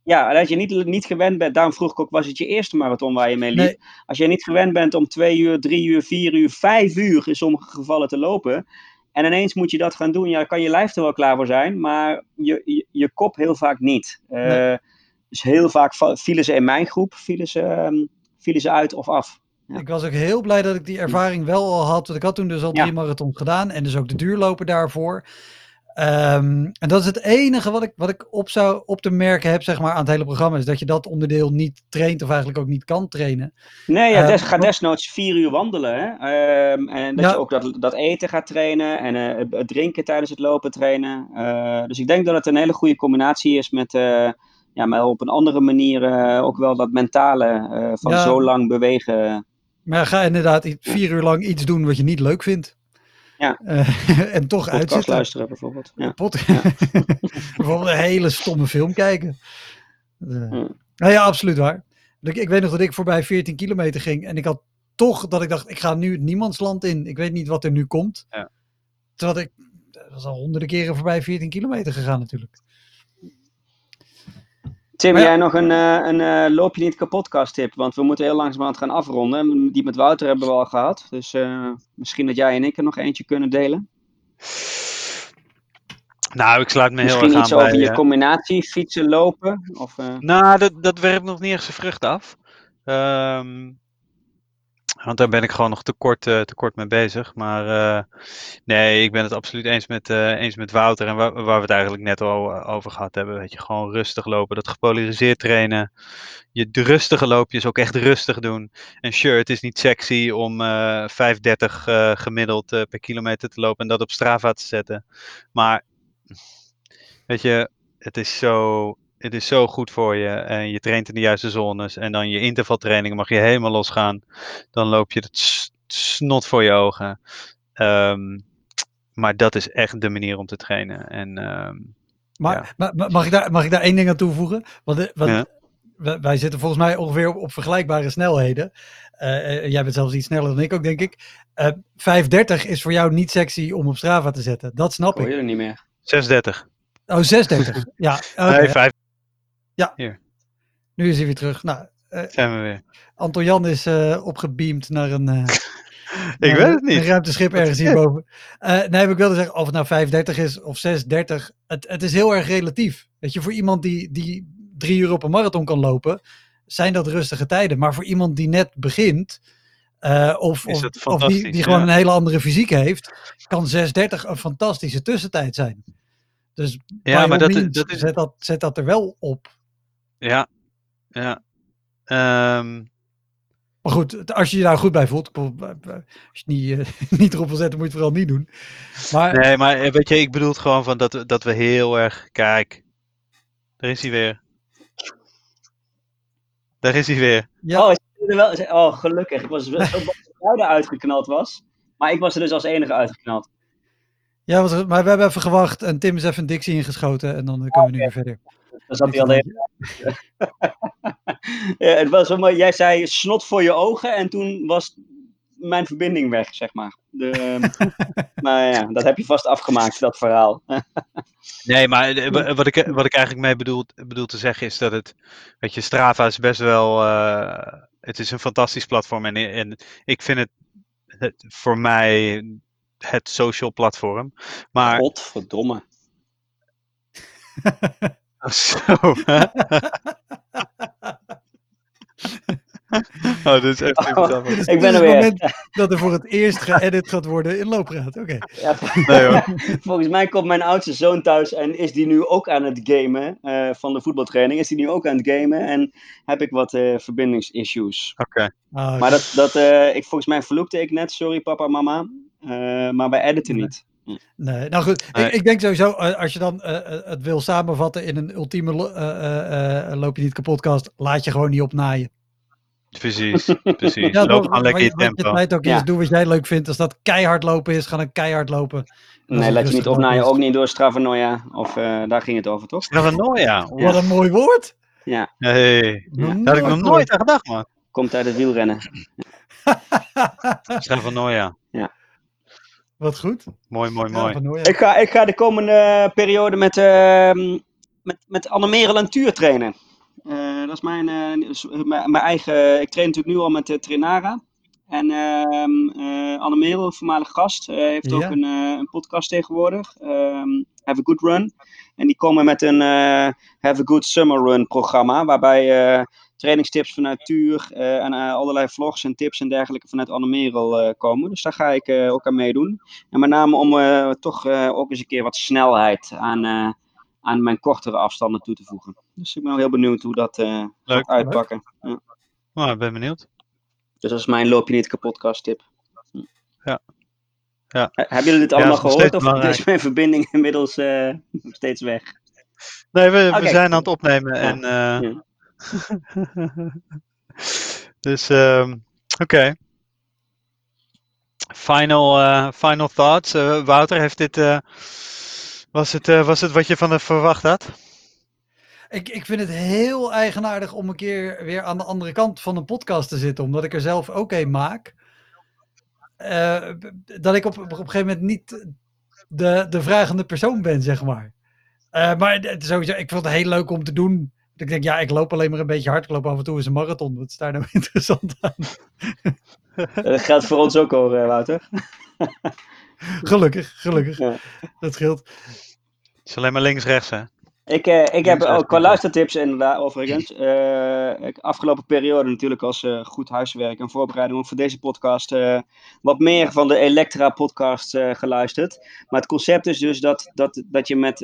ja, en als je niet, niet gewend bent, daarom vroeg ik ook, was het je eerste marathon waar je mee liep? Nee. Als je niet gewend bent om twee uur, drie uur, vier uur, vijf uur in sommige gevallen te lopen, en ineens moet je dat gaan doen, ja, kan je lijf er wel klaar voor zijn, maar je, je, je kop heel vaak niet. Eh, Nee. Dus heel vaak va- vielen ze in mijn groep, vielen ze, ehm, vielen ze uit of af. Ja. Ik was ook heel blij dat ik die ervaring wel al had. Want ik had toen dus al Ja. drie marathons gedaan. En dus ook de duurlopen daarvoor. Ehm, en dat is het enige wat ik, wat ik op, zou, op te merken heb zeg maar, aan het hele programma. Is dat je dat onderdeel niet traint of eigenlijk ook niet kan trainen. Nee, ja, Eh, des, ga desnoods vier uur wandelen. Hè? Ehm, en dat Ja. je ook dat, dat eten gaat trainen en het- het drinken tijdens het lopen trainen. Eh, dus ik denk dat het een hele goede combinatie is met, ja, maar op een andere manier ook wel dat mentale van Ja. zo lang bewegen. Maar ga inderdaad vier uur lang iets doen wat je niet leuk vindt. Ja. Eh, en toch Podcast uitzitten. luisteren bijvoorbeeld. Ja. Pot- Bijvoorbeeld een hele stomme film kijken. Eh. Nou ja, absoluut waar. Ik, ik weet nog dat ik voorbij 14 kilometer ging. En ik had toch dat ik dacht, ik ga nu het niemandsland in. Ik weet niet wat er nu komt. Ja. Terwijl ik, dat was al honderden keren voorbij 14 kilometer gegaan natuurlijk. Tim, ja. jij nog een, eh, een eh, loop je niet kapot tip? Want we moeten heel langzamerhand gaan afronden. Die met Wouter hebben we al gehad. Dus eh, misschien dat jij en ik er nog eentje kunnen delen. Nou, ik sluit me heel Misschien erg iets aan over bij, je eh, combinatie, fietsen, lopen. Of, Nou, dat, dat werpt nog niet echt zijn vrucht af. Ehm, want daar ben ik gewoon nog te kort, eh, te kort mee bezig. Maar eh, nee, ik ben het absoluut eens met, eh, eens met Wouter. En waar, waar we het eigenlijk net al over gehad hebben. Weet je, gewoon rustig lopen. Dat gepolariseerd trainen. Je rustige loopjes ook echt rustig doen. En sure, het is niet sexy om eh 5,30 eh, gemiddeld per kilometer te lopen. En dat op Strava te zetten. Maar weet je, het is zo het is zo goed voor je en je traint in de juiste zones en dan je intervaltrainingen mag je helemaal losgaan. Dan loop je het snot voor je ogen. Ehm, maar dat is echt de manier om te trainen. En ehm, Maar, Ja. maar- maar mag, ik daar, mag ik daar één ding aan toevoegen? Want, eh, want Ja. wij, wij zitten volgens mij ongeveer op, op vergelijkbare snelheden. Eh, eh, jij bent zelfs iets sneller dan ik ook, denk ik. Eh 5.30 is voor jou niet sexy om op Strava te zetten. Dat snap hoor ik. je er niet meer. 630. Oh, 6.30. ja, oké. Nee, 5 nu is hij weer terug. Nou, eh, zijn we weer. Anton Jan is eh, opgebeamd naar een, eh, Ik naar weet het een niet. ruimteschip ergens hierboven. Nee, ik wilde zeggen, of het nou 5.30 is of 6.30, het, het is heel erg relatief. Weet je, voor iemand die, die drie uur op een marathon kan lopen, zijn dat rustige tijden. Maar voor iemand die net begint, of, of, die, die gewoon ja. een hele andere fysiek heeft, kan 6.30 een fantastische tussentijd zijn. Dus Ja, maar dat, means, dat is. zet, dat, zet dat er wel op. Ja. Ja. Ehm, Maar goed, als je je daar goed bij voelt, als je het niet, eh, niet erop wil zetten, moet je het vooral niet doen. Maar nee, maar eh, weet je, ik bedoel het gewoon van dat, we- dat we heel erg. Kijk, daar is hij weer. Daar is hij weer. ja, Oh, is er wel, oh, gelukkig. Ik was wel zo bang dat Wouter uitgeknald was. Maar ik was er dus als enige uitgeknald. Ja, maar we hebben even gewacht en Tim is even een Dixie ingeschoten en dan eh, kunnen we nu weer verder. Dan zat hij al de hele ja, het was mooi. Jij zei snot voor je ogen en toen was mijn verbinding weg, zeg maar. De, ehm, maar ja, dat heb je vast afgemaakt, dat verhaal. Nee, maar eh, wa- wat ik, wat ik eigenlijk mee bedoel, bedoel te zeggen is dat het, weet je, Strava is best wel, eh, het is een fantastisch platform en, en ik vind het, het voor mij het social platform. Maar Godverdomme. zo? Oh, dit is echt super Oh. is, Ik ben er het weer. moment dat er voor het eerst geëdit gaat worden in Loopraad. Oké. Ja, Nee hoor. volgens mij komt mijn oudste zoon thuis en is die nu ook aan het gamen eh, van de voetbaltraining. Is die nu ook aan het gamen en heb ik wat eh, verbindingsissues. Oké. Ah, Maar dat, dat eh, ik, volgens mij vloekte ik net, sorry papa, mama. Eh, maar wij editen niet. Nee, nou goed. Nee. Ik, ik denk sowieso, eh, als je dan eh, eh, het wil samenvatten in een ultieme lo- eh, eh, eh, loop je niet kapot podcast, laat je gewoon niet opnaaien. Precies, precies. Ja, Loop gewoon lekker je tempo. tijd ook Ja. is, doe wat jij leuk vindt. Als dat keihard lopen is, ga dan keihard lopen. Dat Nee, laat je niet opnaaien, ook niet door Stravanoia. Of eh, daar ging het over, toch? Stravanoia. Wat een mooi woord. Ja, Hey. Daar had ik nog nooit aan gedacht, man. komt uit het wielrennen. Stravanoia. Wat goed. Mooi, mooi, Ja, mooi. Ik ga, ik ga de komende periode met, ehm met, met en Tuur trainen. Eh, dat is mijn, eh, mijn, mijn eigen. Ik train natuurlijk nu al met uh, Trainara. En ehm eh Annemerel, voormalig gast, eh, heeft Ja. ook een, eh, een podcast tegenwoordig. ehm, Have a Good Run. En die komen met een eh, Have a Good Summer Run programma. Waarbij eh, trainingstips vanuit Tuur eh, en eh, allerlei vlogs en tips en dergelijke vanuit Annemerel eh komen. Dus daar ga ik ook aan meedoen. En met name om toch ook eens een keer wat snelheid aan, aan mijn kortere afstanden toe te voegen. Dus ik ben wel heel benieuwd hoe dat gaat uitpakken. Ja. Nou, ik ben benieuwd. Dus dat is mijn loop je niet kapot tip. Ja. Ja. Hebben jullie dit allemaal gehoord of belangrijk. is mijn verbinding inmiddels eh, steeds weg? Nee, we, we zijn aan het opnemen Ja. en... Ja. dus, ehm, oké. Final, eh, final thoughts. Eh, Wouter, heeft dit... eh, was, het, was het wat je van het verwacht had? Ik, ik vind het heel eigenaardig om een keer weer aan de andere kant van een podcast te zitten, omdat ik er zelf ook een maak. Dat ik op, op een gegeven moment niet de, de vragende persoon ben, zeg maar. Maar sowieso, ik vond het heel leuk om te doen. Ik denk, ja, ik loop alleen maar een beetje hard. Ik loop af en toe eens een marathon. Wat is daar nou interessant aan? Dat geldt voor ons ook hoor, eh, Wouter. Gelukkig, gelukkig. Ja. Dat scheelt. Het is alleen maar links-rechts, hè? Ik, eh, ik heb ook qua luistertips inderdaad, overigens. ik, afgelopen periode natuurlijk als eh, goed huiswerk en voorbereiding ook voor deze podcast wat meer van de Elektra podcast geluisterd. Maar het concept is dus dat, dat, dat je met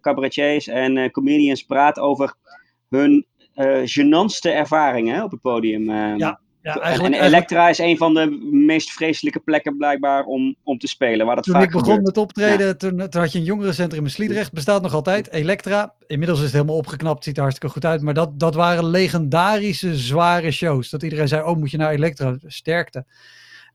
cabaretiers en comedians praat over hun genantste ervaringen op het podium. eh. Ja, Ja, en, eigenlijk, en eigenlijk Elektra is een van de meest vreselijke plekken blijkbaar om, om te spelen, waar dat toen vaak ik begon gebeurt. met optreden, toen, toen had je een jongerencentrum in Sliedrecht. Bestaat nog altijd. Elektra. Inmiddels is het helemaal opgeknapt. Ziet er hartstikke goed uit. Maar dat, dat waren legendarische, zware shows. Dat iedereen zei, oh moet je naar Elektra? Sterkte.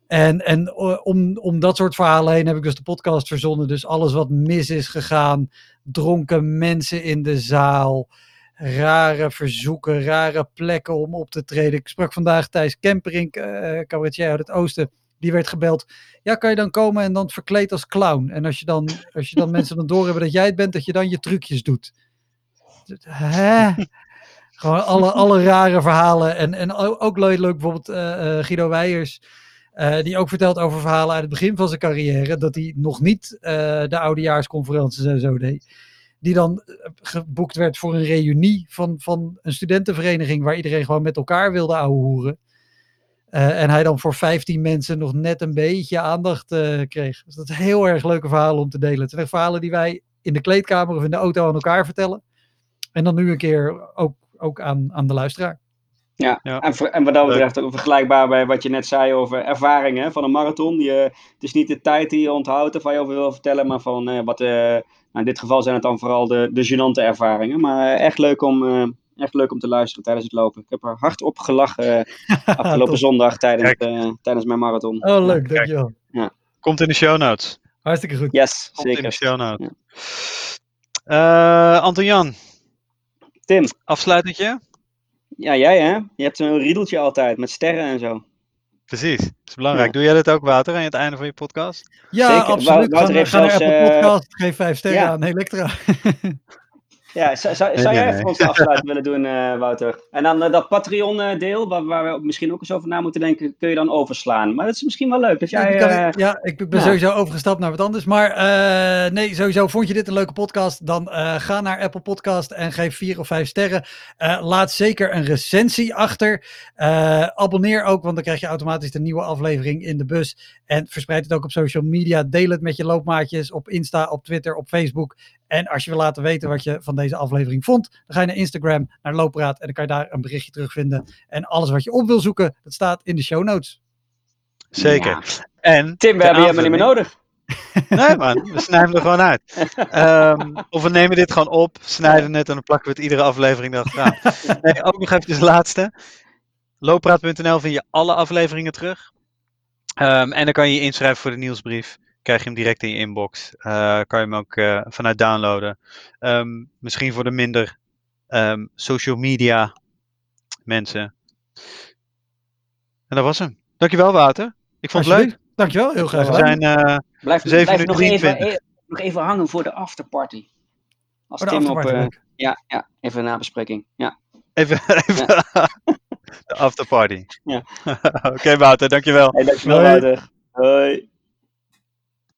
En, en om, om dat soort verhalen heen heb ik dus de podcast verzonnen. Dus alles wat mis is gegaan. Dronken mensen in de zaal. Rare verzoeken, rare plekken om op te treden. Ik sprak vandaag Thijs Kemperink, eh cabaretier uit het oosten. Die werd gebeld. Ja, kan je dan komen en dan verkleed als clown? En als je dan, als je dan mensen dan doorhebben dat jij het bent, dat je dan je trucjes doet. Hè? Gewoon alle, alle rare verhalen. En, en ook leuk, leuk bijvoorbeeld eh, eh, Guido Weijers. die ook vertelt over verhalen uit het begin van zijn carrière. Dat hij nog niet de oudejaarsconferenties en zo deed. Die dan eh, geboekt werd voor een reunie van, van een studentenvereniging. Waar iedereen gewoon met elkaar wilde ouwehoeren. Eh, en hij dan voor 15 mensen nog net een beetje aandacht eh, kreeg. Dus dat is heel erg leuke verhalen om te delen. Het zijn echt verhalen die wij in de kleedkamer of in de auto aan elkaar vertellen. En dan nu een keer ook, ook aan, aan de luisteraar. Ja, Ja. En, ver- en wat dat betreft ook vergelijkbaar bij wat je net zei over ervaringen van een marathon. Je, het is niet de tijd die je onthoudt of waar je over wil vertellen, maar van wat. eh, nou in dit geval zijn het dan vooral de, de gênante ervaringen. Maar eh, echt, leuk om, eh, echt leuk om te luisteren tijdens het lopen. Ik heb er hard op gelachen eh, afgelopen zondag tijdens, eh, tijdens mijn marathon. Oh, leuk, Kijk. dankjewel. Komt in de show notes. Hartstikke goed. Yes, Komt in de zeker. show notes. Eh, Anton-Jan, Tim, afsluitendje? ja jij hè? Je hebt een riedeltje altijd met sterren en zo. Precies, dat is belangrijk. Ja. Doe jij dat ook, Wouter, aan het einde van je podcast? Ja, Zeker. absoluut. Ga, Wouter heeft ga naar zelfs, Apple eh, Podcast. Geef vijf sterren ja. aan Elektra. Ja, zou, zou, jij even ons afsluiting willen doen, eh, Wouter? En dan eh, dat Patreon-deel, waar, waar we misschien ook eens over na moeten denken, kun je dan overslaan. Maar dat is misschien wel leuk. Dat jij, Ja, kan eh, ik- ja, ik ben ja. sowieso overgestapt naar wat anders. Maar eh, nee, sowieso vond je dit een leuke podcast? Dan eh, ga naar Apple Podcast en geef vier of vijf sterren. Eh, laat zeker een recensie achter. Eh, abonneer ook, want dan krijg je automatisch de nieuwe aflevering in de bus. En verspreid het ook op social media. Deel het met je loopmaatjes op Insta, op Twitter, op Facebook. En als je wil laten weten wat je van deze aflevering vond, dan ga je naar Instagram, naar Loopraad. En dan kan je daar een berichtje terugvinden. En alles wat je op wil zoeken, dat staat in de show notes. Zeker. Ja. En Tim, we hebben je helemaal niet meer nodig. Nee man, we snijden hem er gewoon uit. Ehm, of we nemen dit gewoon op, snijden het en dan plakken we het iedere aflevering erachteraan. Nee, ook nog even de laatste. Looppraat.nl vind je alle afleveringen terug. Ehm, en dan kan je je inschrijven voor de nieuwsbrief. Krijg je hem direct in je inbox. Eh, kan je hem ook eh, vanuit downloaden. Ehm, misschien voor de minder ehm, social media mensen. En dat was hem. Dankjewel Wouter. Ik vond het leuk. Dankjewel, heel graag We zijn, eh, Blijf, Zeven blijf minuten nog, even, 23. nog even hangen voor de afterparty. Als Oh, Tim op... eh, ja, ja, even een nabespreking. Ja. Even, even de afterparty. Ja. Oké, Wouter, dankjewel. Hey, dankjewel, Hoi. Wouter. Hoi.